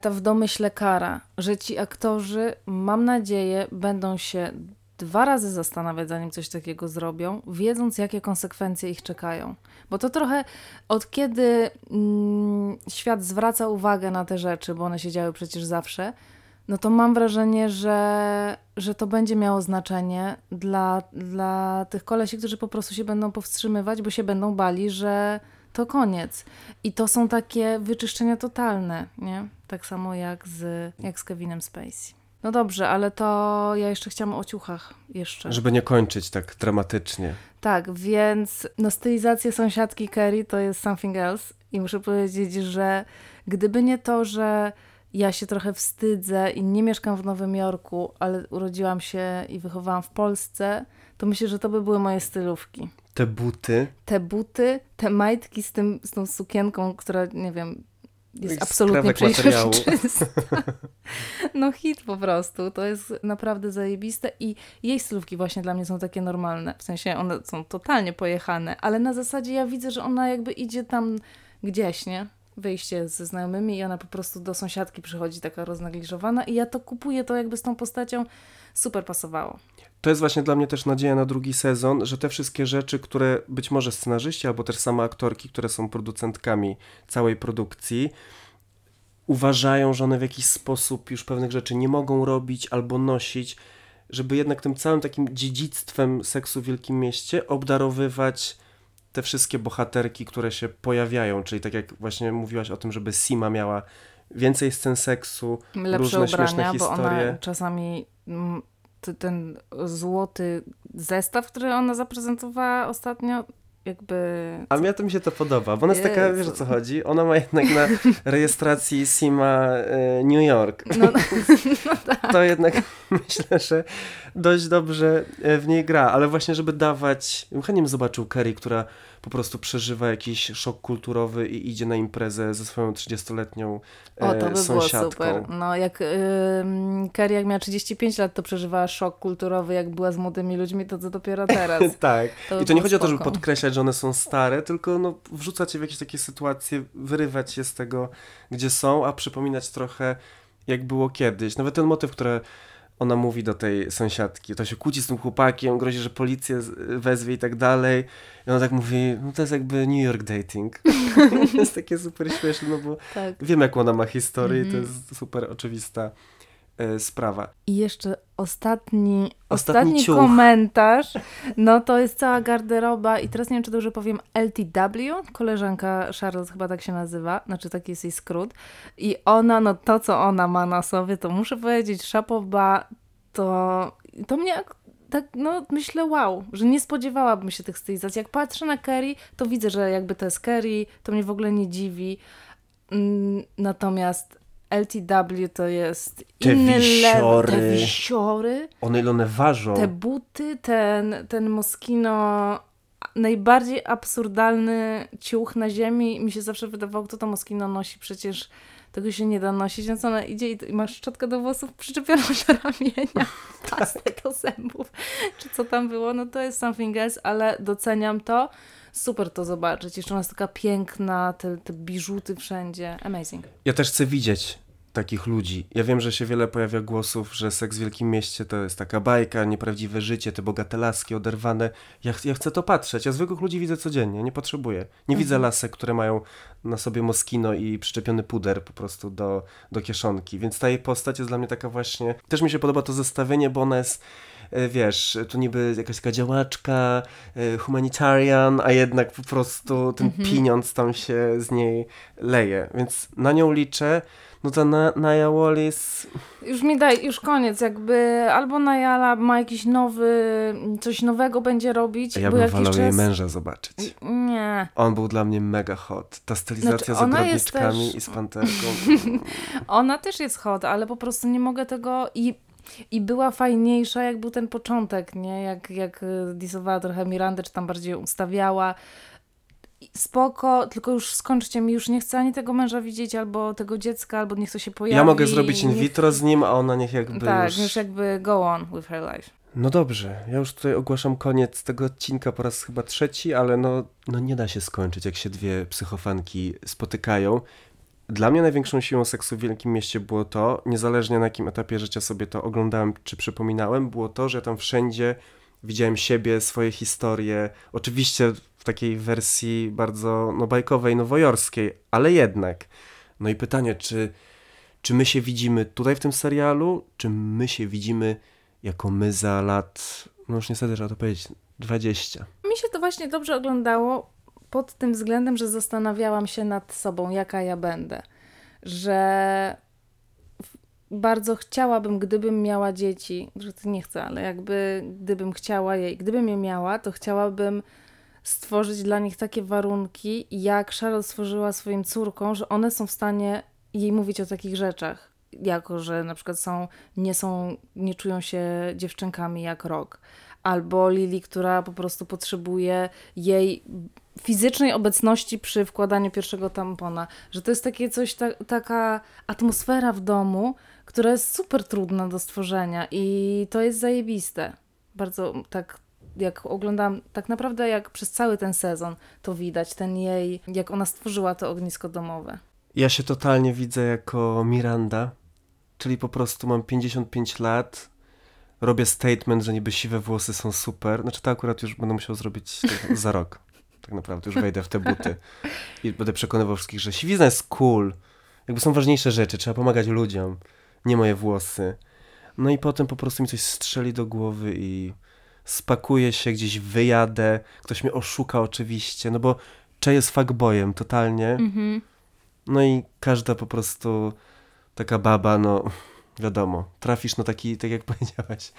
ta w domyśle kara, że ci aktorzy, mam nadzieję, będą się dwa razy zastanawiać, zanim coś takiego zrobią, wiedząc, jakie konsekwencje ich czekają. Bo to trochę od kiedy mm, świat zwraca uwagę na te rzeczy, bo one się działy przecież zawsze, no to mam wrażenie, że, że to będzie miało znaczenie dla, dla tych kolesi, którzy po prostu się będą powstrzymywać, bo się będą bali, że to koniec. I to są takie wyczyszczenia totalne, nie? Tak samo jak z, jak z Kevinem Spacey. No dobrze, ale to ja jeszcze chciałam o ciuchach jeszcze. Żeby nie kończyć tak dramatycznie. Tak, więc no stylizacja sąsiadki Kerry to jest something else i muszę powiedzieć, że gdyby nie to, że ja się trochę wstydzę i nie mieszkam w Nowym Jorku, ale urodziłam się i wychowałam w Polsce, to myślę, że to by były moje stylówki. Te buty. Te buty, te majtki z, tym, z tą sukienką, która, nie wiem, jest absolutnie przeźroczysta. [LAUGHS] No hit po prostu. To jest naprawdę zajebiste i jej stylówki właśnie dla mnie są takie normalne. W sensie one są totalnie pojechane, ale na zasadzie ja widzę, że ona jakby idzie tam gdzieś, nie? Wyjście ze znajomymi i ona po prostu do sąsiadki przychodzi taka roznegliżowana i ja to kupuję, to jakby z tą postacią super pasowało. To jest właśnie dla mnie też nadzieja na drugi sezon, że te wszystkie rzeczy, które być może scenarzyści albo też same aktorki, które są producentkami całej produkcji, uważają, że one w jakiś sposób już pewnych rzeczy nie mogą robić albo nosić, żeby jednak tym całym takim dziedzictwem seksu w Wielkim Mieście obdarowywać te wszystkie bohaterki, które się pojawiają, czyli tak jak właśnie mówiłaś o tym, żeby Sima miała więcej scen seksu, Lepsze różne ubrania, śmieszne historie. Bo ona czasami mm, ten złoty zestaw, który ona zaprezentowała ostatnio, jakby... A mnie to mi się to podoba, bo ona jest Jezu. taka, wiesz o co chodzi? Ona ma jednak na [LAUGHS] rejestracji SIMA e, New York. No, no, no tak. To jednak [LAUGHS] myślę, że dość dobrze e, w niej gra, ale właśnie, żeby dawać... Chętnie bym zobaczył Kerry, która po prostu przeżywa jakiś szok kulturowy i idzie na imprezę ze swoją 30-letnią e, o, to by sąsiadką. Było super. No, jak yy, Kerry jak miała 35 lat, to przeżywała szok kulturowy, jak była z młodymi ludźmi, to co dopiero [LAUGHS] teraz. tak. To I to nie chodzi spoko. o to, żeby podkreślać, że one są stare, tylko no, wrzucać je w jakieś takie sytuacje, wyrywać je z tego, gdzie są, a przypominać trochę, jak było kiedyś. Nawet ten motyw, który ona mówi do tej sąsiadki, to się kłóci z tym chłopakiem, grozi, że policję wezwie i tak dalej. I ona tak mówi, no to jest jakby New York dating. [LAUGHS] to jest takie super śmieszne, no bo tak. wiem, jak ona ma historię mm -hmm. i to mhm. jest super oczywista sprawa. I jeszcze ostatni, Ostatni ostatni, komentarz, no to jest cała garderoba i teraz nie wiem, czy dobrze powiem LTW, koleżanka Charlotte chyba tak się nazywa, znaczy taki jest jej skrót i ona, no to co ona ma na sobie, to muszę powiedzieć, szapoba, to, to mnie ak- tak, no myślę, wow, że nie spodziewałabym się tych stylizacji. Jak patrzę na Kerry, to widzę, że jakby to jest Kerry, to mnie w ogóle nie dziwi. Mm, Natomiast LTW to jest Te inny level. Te wisiory. wisiory, One ile one ważą? te buty, ten, ten Moschino, najbardziej absurdalny ciuch na ziemi. Mi się zawsze wydawało, kto to Moschino nosi, przecież tego się nie da nosić, więc ona idzie i i ma szczotkę do włosów przyczepioną do ramienia, [LAUGHS] pastę do zębów, czy co tam było, no to jest something else, ale doceniam to. Super to zobaczyć. Jeszcze ona jest taka piękna, te, te biżuty wszędzie. Amazing. Ja też chcę widzieć takich ludzi. Ja wiem, że się wiele pojawia głosów, że seks w wielkim mieście to jest taka bajka, nieprawdziwe życie, te bogate laski oderwane. Ja, ch- ja chcę to patrzeć. Ja zwykłych ludzi widzę codziennie, nie potrzebuję. Nie widzę lasek, które mają na sobie moskino i przyczepiony puder po prostu do, do kieszonki. Więc ta jej postać jest dla mnie taka właśnie... Też mi się podoba to zestawienie, bo ona jest wiesz, tu niby jakaś taka działaczka, e, humanitarian, a jednak po prostu ten pieniądz tam się z niej leje. Więc na nią liczę. No ta na, Naya Wallis, Już mi daj, już koniec, jakby albo Najala ma jakiś nowy, coś nowego będzie robić, ja bo bym wolał jeszcze jej męża zobaczyć. Nie, On był dla mnie mega hot. Ta stylizacja Znaczy, z ogrodniczkami też- i z panterką. [LAUGHS] ona też jest hot, ale po prostu nie mogę tego i, i była fajniejsza, jak był ten początek, nie? Jak, jak y, disowała trochę Mirandę, czy tam bardziej ustawiała. Spoko, tylko już skończcie mi, już nie chcę ani tego męża widzieć, albo tego dziecka, albo niech to się pojawi. Ja mogę zrobić in vitro z nim, a ona niech jakby Tak, już... już jakby go on with her life. No dobrze, ja już tutaj ogłaszam koniec tego odcinka po raz chyba trzeci, ale no, no nie da się skończyć, jak się dwie psychofanki spotykają. Dla mnie największą siłą seksu w Wielkim Mieście było to, niezależnie na jakim etapie życia sobie to oglądałem czy przypominałem, było to, że ja tam wszędzie widziałem siebie, swoje historie, oczywiście w takiej wersji bardzo no, bajkowej, nowojorskiej, ale jednak. No i pytanie, czy, czy my się widzimy tutaj w tym serialu, czy my się widzimy jako my za lat, no już niestety trzeba to powiedzieć, 20. Mi się to właśnie dobrze oglądało pod tym względem, że zastanawiałam się nad sobą, jaka ja będę. Że bardzo chciałabym, gdybym miała dzieci, że to nie chcę, ale jakby gdybym chciała je, gdybym je miała, to chciałabym stworzyć dla nich takie warunki, jak Charlotte stworzyła swoim córkom, że one są w stanie jej mówić o takich rzeczach. Jako, że na przykład są, nie są, nie czują się dziewczynkami jak rok. Albo Lili, która po prostu potrzebuje jej fizycznej obecności przy wkładaniu pierwszego tampona. Że to jest takie coś, ta, taka atmosfera w domu, która jest super trudna do stworzenia i to jest zajebiste. Bardzo tak, jak oglądam, tak naprawdę jak przez cały ten sezon to widać, ten jej, jak ona stworzyła to ognisko domowe. Ja się totalnie widzę jako Miranda, czyli po prostu mam 55 lat, robię statement, że niby siwe włosy są super. Znaczy to akurat już będę musiał zrobić za rok. Tak naprawdę, już wejdę w te buty i będę przekonywał wszystkich, że siwizna jest cool. Jakby są ważniejsze rzeczy, trzeba pomagać ludziom, nie moje włosy. No i potem po prostu mi coś strzeli do głowy i spakuję się, gdzieś wyjadę, ktoś mnie oszuka oczywiście, no bo Cze jest fuckboyem totalnie. Mhm. No i każda po prostu taka baba, no wiadomo, trafisz na taki, tak jak [LAUGHS] powiedziałaś,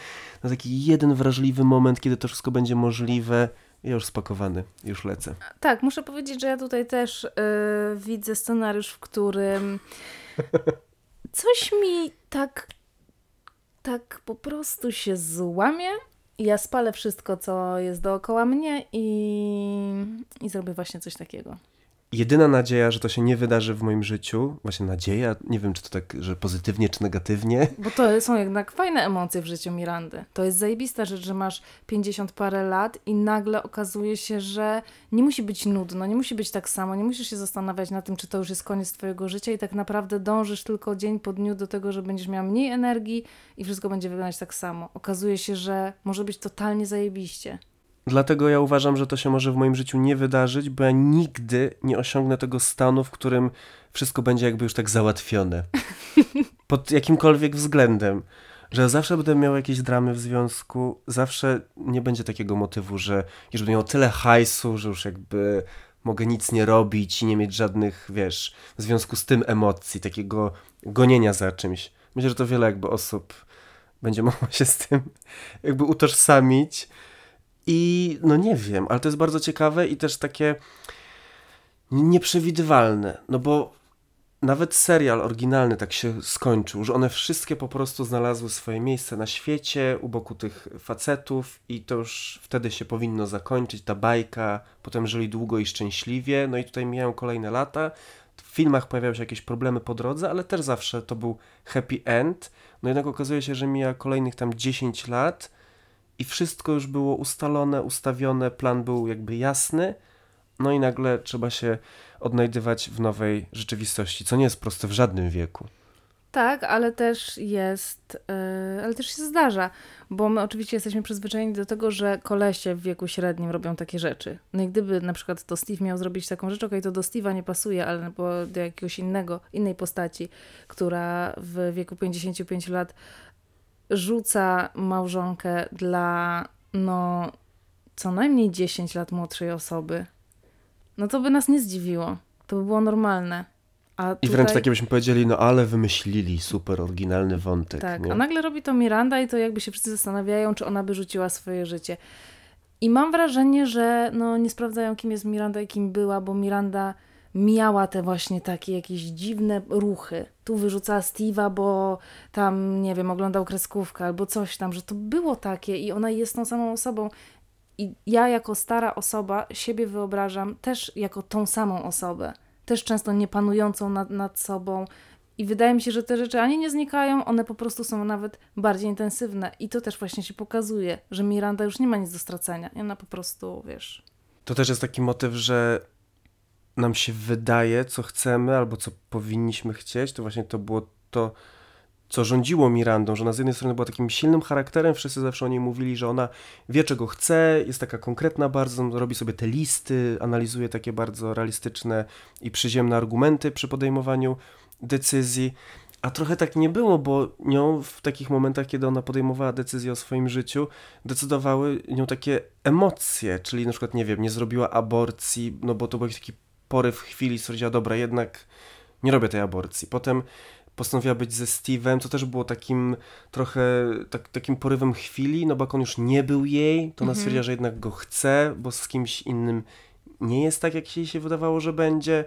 na taki jeden wrażliwy moment, kiedy to wszystko będzie możliwe. Ja już spakowany, już lecę. Tak, muszę powiedzieć, że ja tutaj też y, widzę scenariusz, w którym [LAUGHS] coś mi tak, tak po prostu się złamie. Ja spalę wszystko, co jest dookoła mnie i, i zrobię właśnie coś takiego. Jedyna nadzieja, że to się nie wydarzy w moim życiu, właśnie nadzieja, nie wiem czy to tak, że pozytywnie czy negatywnie, Bo to są jednak fajne emocje w życiu Mirandy. To jest zajebista rzecz, że masz 50 parę lat i nagle okazuje się, że nie musi być nudno, nie musi być tak samo, nie musisz się zastanawiać na tym, czy to już jest koniec twojego życia i tak naprawdę dążysz tylko dzień po dniu do tego, że będziesz miał mniej energii i wszystko będzie wyglądać tak samo. Okazuje się, że może być totalnie zajebiście. Dlatego ja uważam, że to się może w moim życiu nie wydarzyć, bo ja nigdy nie osiągnę tego stanu, w którym wszystko będzie jakby już tak załatwione. [LAUGHS] Pod jakimkolwiek względem. że zawsze będę miał jakieś dramy w związku, zawsze nie będzie takiego motywu, że już będę miał tyle hajsu, że już jakby mogę nic nie robić i nie mieć żadnych, wiesz, w związku z tym emocji, takiego gonienia za czymś. Myślę, że to wiele jakby osób będzie [LAUGHS] mogło się z tym jakby utożsamić. I no nie wiem, ale to jest bardzo ciekawe i też takie nieprzewidywalne, no bo nawet serial oryginalny tak się skończył, że one wszystkie po prostu znalazły swoje miejsce na świecie, u boku tych facetów i to już wtedy się powinno zakończyć, ta bajka, potem żyli długo i szczęśliwie, no i tutaj mijają kolejne lata, w filmach pojawiały się jakieś problemy po drodze, ale też zawsze to był happy end, no jednak okazuje się, że mija kolejnych tam 10 lat i wszystko już było ustalone, ustawione, plan był jakby jasny, no i nagle trzeba się odnajdywać w nowej rzeczywistości, co nie jest proste w żadnym wieku. Tak, ale też jest, yy, ale też się zdarza, bo my oczywiście jesteśmy przyzwyczajeni do tego, że kolesie w wieku średnim robią takie rzeczy. No i gdyby na przykład to Steve miał zrobić taką rzecz, okej, okay, to do Steve'a nie pasuje, ale do jakiegoś innego, innej postaci, która w wieku 55 lat rzuca małżonkę dla, no, co najmniej 10 lat młodszej osoby, no to by nas nie zdziwiło. To by było normalne. A I wręcz takie byśmy powiedzieli, no ale wymyślili super oryginalny wątek. Tak, nie? a nagle robi to Miranda i to jakby się wszyscy zastanawiają, czy ona by rzuciła swoje życie. I mam wrażenie, że no, nie sprawdzają, kim jest Miranda i kim była, bo Miranda miała te właśnie takie jakieś dziwne ruchy. Tu wyrzucała Steve'a, bo tam, nie wiem, oglądał kreskówkę albo coś tam, że to było takie i ona jest tą samą osobą. I ja jako stara osoba siebie wyobrażam też jako tą samą osobę, też często niepanującą nad, nad sobą. I wydaje mi się, że te rzeczy ani nie znikają, one po prostu są nawet bardziej intensywne. I to też właśnie się pokazuje, że Miranda już nie ma nic do stracenia. I ona po prostu, wiesz. To też jest taki motyw, że nam się wydaje, co chcemy albo co powinniśmy chcieć. To właśnie to było to, co rządziło Mirandą, że ona z jednej strony była takim silnym charakterem, wszyscy zawsze o niej mówili, że ona wie czego chce, jest taka konkretna bardzo, robi sobie te listy, analizuje takie bardzo realistyczne i przyziemne argumenty przy podejmowaniu decyzji. A trochę tak nie było, bo nią w takich momentach, kiedy ona podejmowała decyzję o swoim życiu, decydowały nią takie emocje, czyli na przykład, nie wiem, nie zrobiła aborcji, no bo to był jakiś taki poryw chwili, stwierdziła, dobra, jednak nie robię tej aborcji. Potem postanowiła być ze Steve'em, co też było takim trochę tak, takim porywem chwili, no bo jak on już nie był jej, to ona mhm. stwierdziła, że jednak go chce, bo z kimś innym nie jest tak, jak jej się wydawało, że będzie.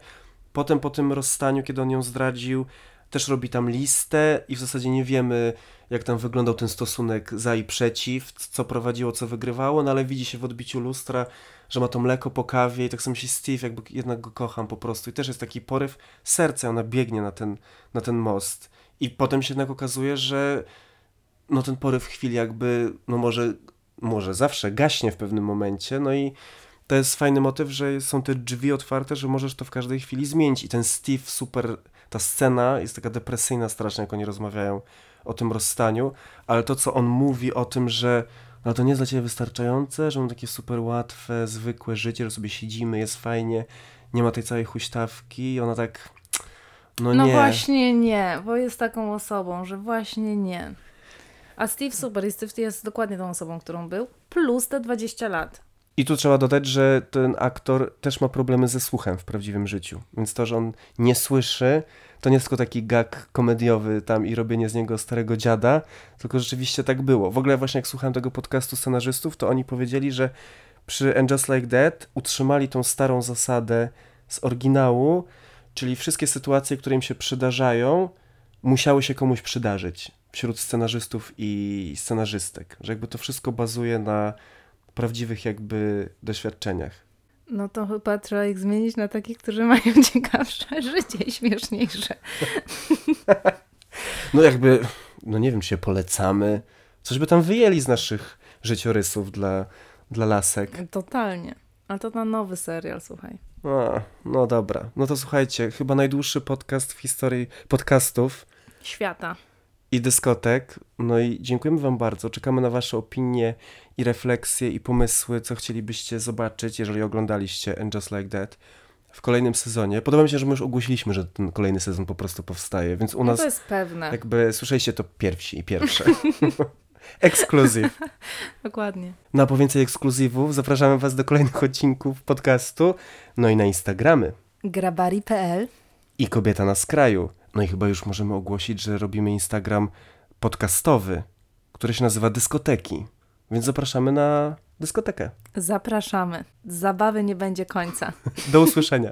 Potem po tym rozstaniu, kiedy on ją zdradził, też robi tam listę i w zasadzie nie wiemy, jak tam wyglądał ten stosunek za i przeciw, co prowadziło, co wygrywało, no ale widzi się w odbiciu lustra, że ma to mleko po kawie i tak samo się Steve, jakby jednak go kocham po prostu. I też jest taki poryw serca, ona biegnie na ten, na ten most. I potem się jednak okazuje, że no ten poryw chwili jakby, no może, może zawsze gaśnie w pewnym momencie, no i to jest fajny motyw, że są te drzwi otwarte, że możesz to w każdej chwili zmienić. I ten Steve super, ta scena jest taka depresyjna strasznie, jak oni rozmawiają o tym rozstaniu, ale to, co on mówi o tym, że no to nie jest dla ciebie wystarczające, że mam takie super łatwe, zwykłe życie, że sobie siedzimy, jest fajnie, nie ma tej całej huśtawki i ona tak, no, no nie. No właśnie nie, bo jest taką osobą, że właśnie nie. A Steve super, i Steve jest dokładnie tą osobą, którą był, plus te 20 lat. I tu trzeba dodać, że ten aktor też ma problemy ze słuchem w prawdziwym życiu. Więc to, że on nie słyszy, to nie jest tylko taki gag komediowy tam i robienie z niego starego dziada, tylko rzeczywiście tak było. W ogóle właśnie jak słuchałem tego podcastu scenarzystów, to oni powiedzieli, że przy And Just Like That utrzymali tą starą zasadę z oryginału, czyli wszystkie sytuacje, które im się przydarzają, musiały się komuś przydarzyć wśród scenarzystów i scenarzystek. Że jakby to wszystko bazuje na prawdziwych jakby doświadczeniach. No to chyba trzeba ich zmienić na takich, którzy mają [LAUGHS] ciekawsze życie i śmieszniejsze. [LAUGHS] No jakby, no nie wiem, czy się polecamy. Coś by tam wyjęli z naszych życiorysów dla, dla lasek. Totalnie. Ale to na nowy serial, słuchaj. A, no dobra. No to słuchajcie, chyba najdłuższy podcast w historii podcastów. Świata i dyskotek. No i dziękujemy Wam bardzo. Czekamy na Wasze opinie i refleksje i pomysły, co chcielibyście zobaczyć, jeżeli oglądaliście And Just Like That. w kolejnym sezonie. Podoba mi się, że my już ogłosiliśmy, że ten kolejny sezon po prostu powstaje, więc u No nas to jest pewne. jakby słyszeliście to pierwsi i pierwsze. [LAUGHS] Ekskluzyw. [LAUGHS] Dokładnie. No a po więcej ekskluzywów zapraszamy Was do kolejnych odcinków podcastu, no i na Instagramy. Grabari.pl I Kobieta na skraju. No i chyba już możemy ogłosić, że robimy Instagram podcastowy, który się nazywa Dyskoteki. Więc zapraszamy na dyskotekę. Zapraszamy. Zabawy nie będzie końca. Do usłyszenia.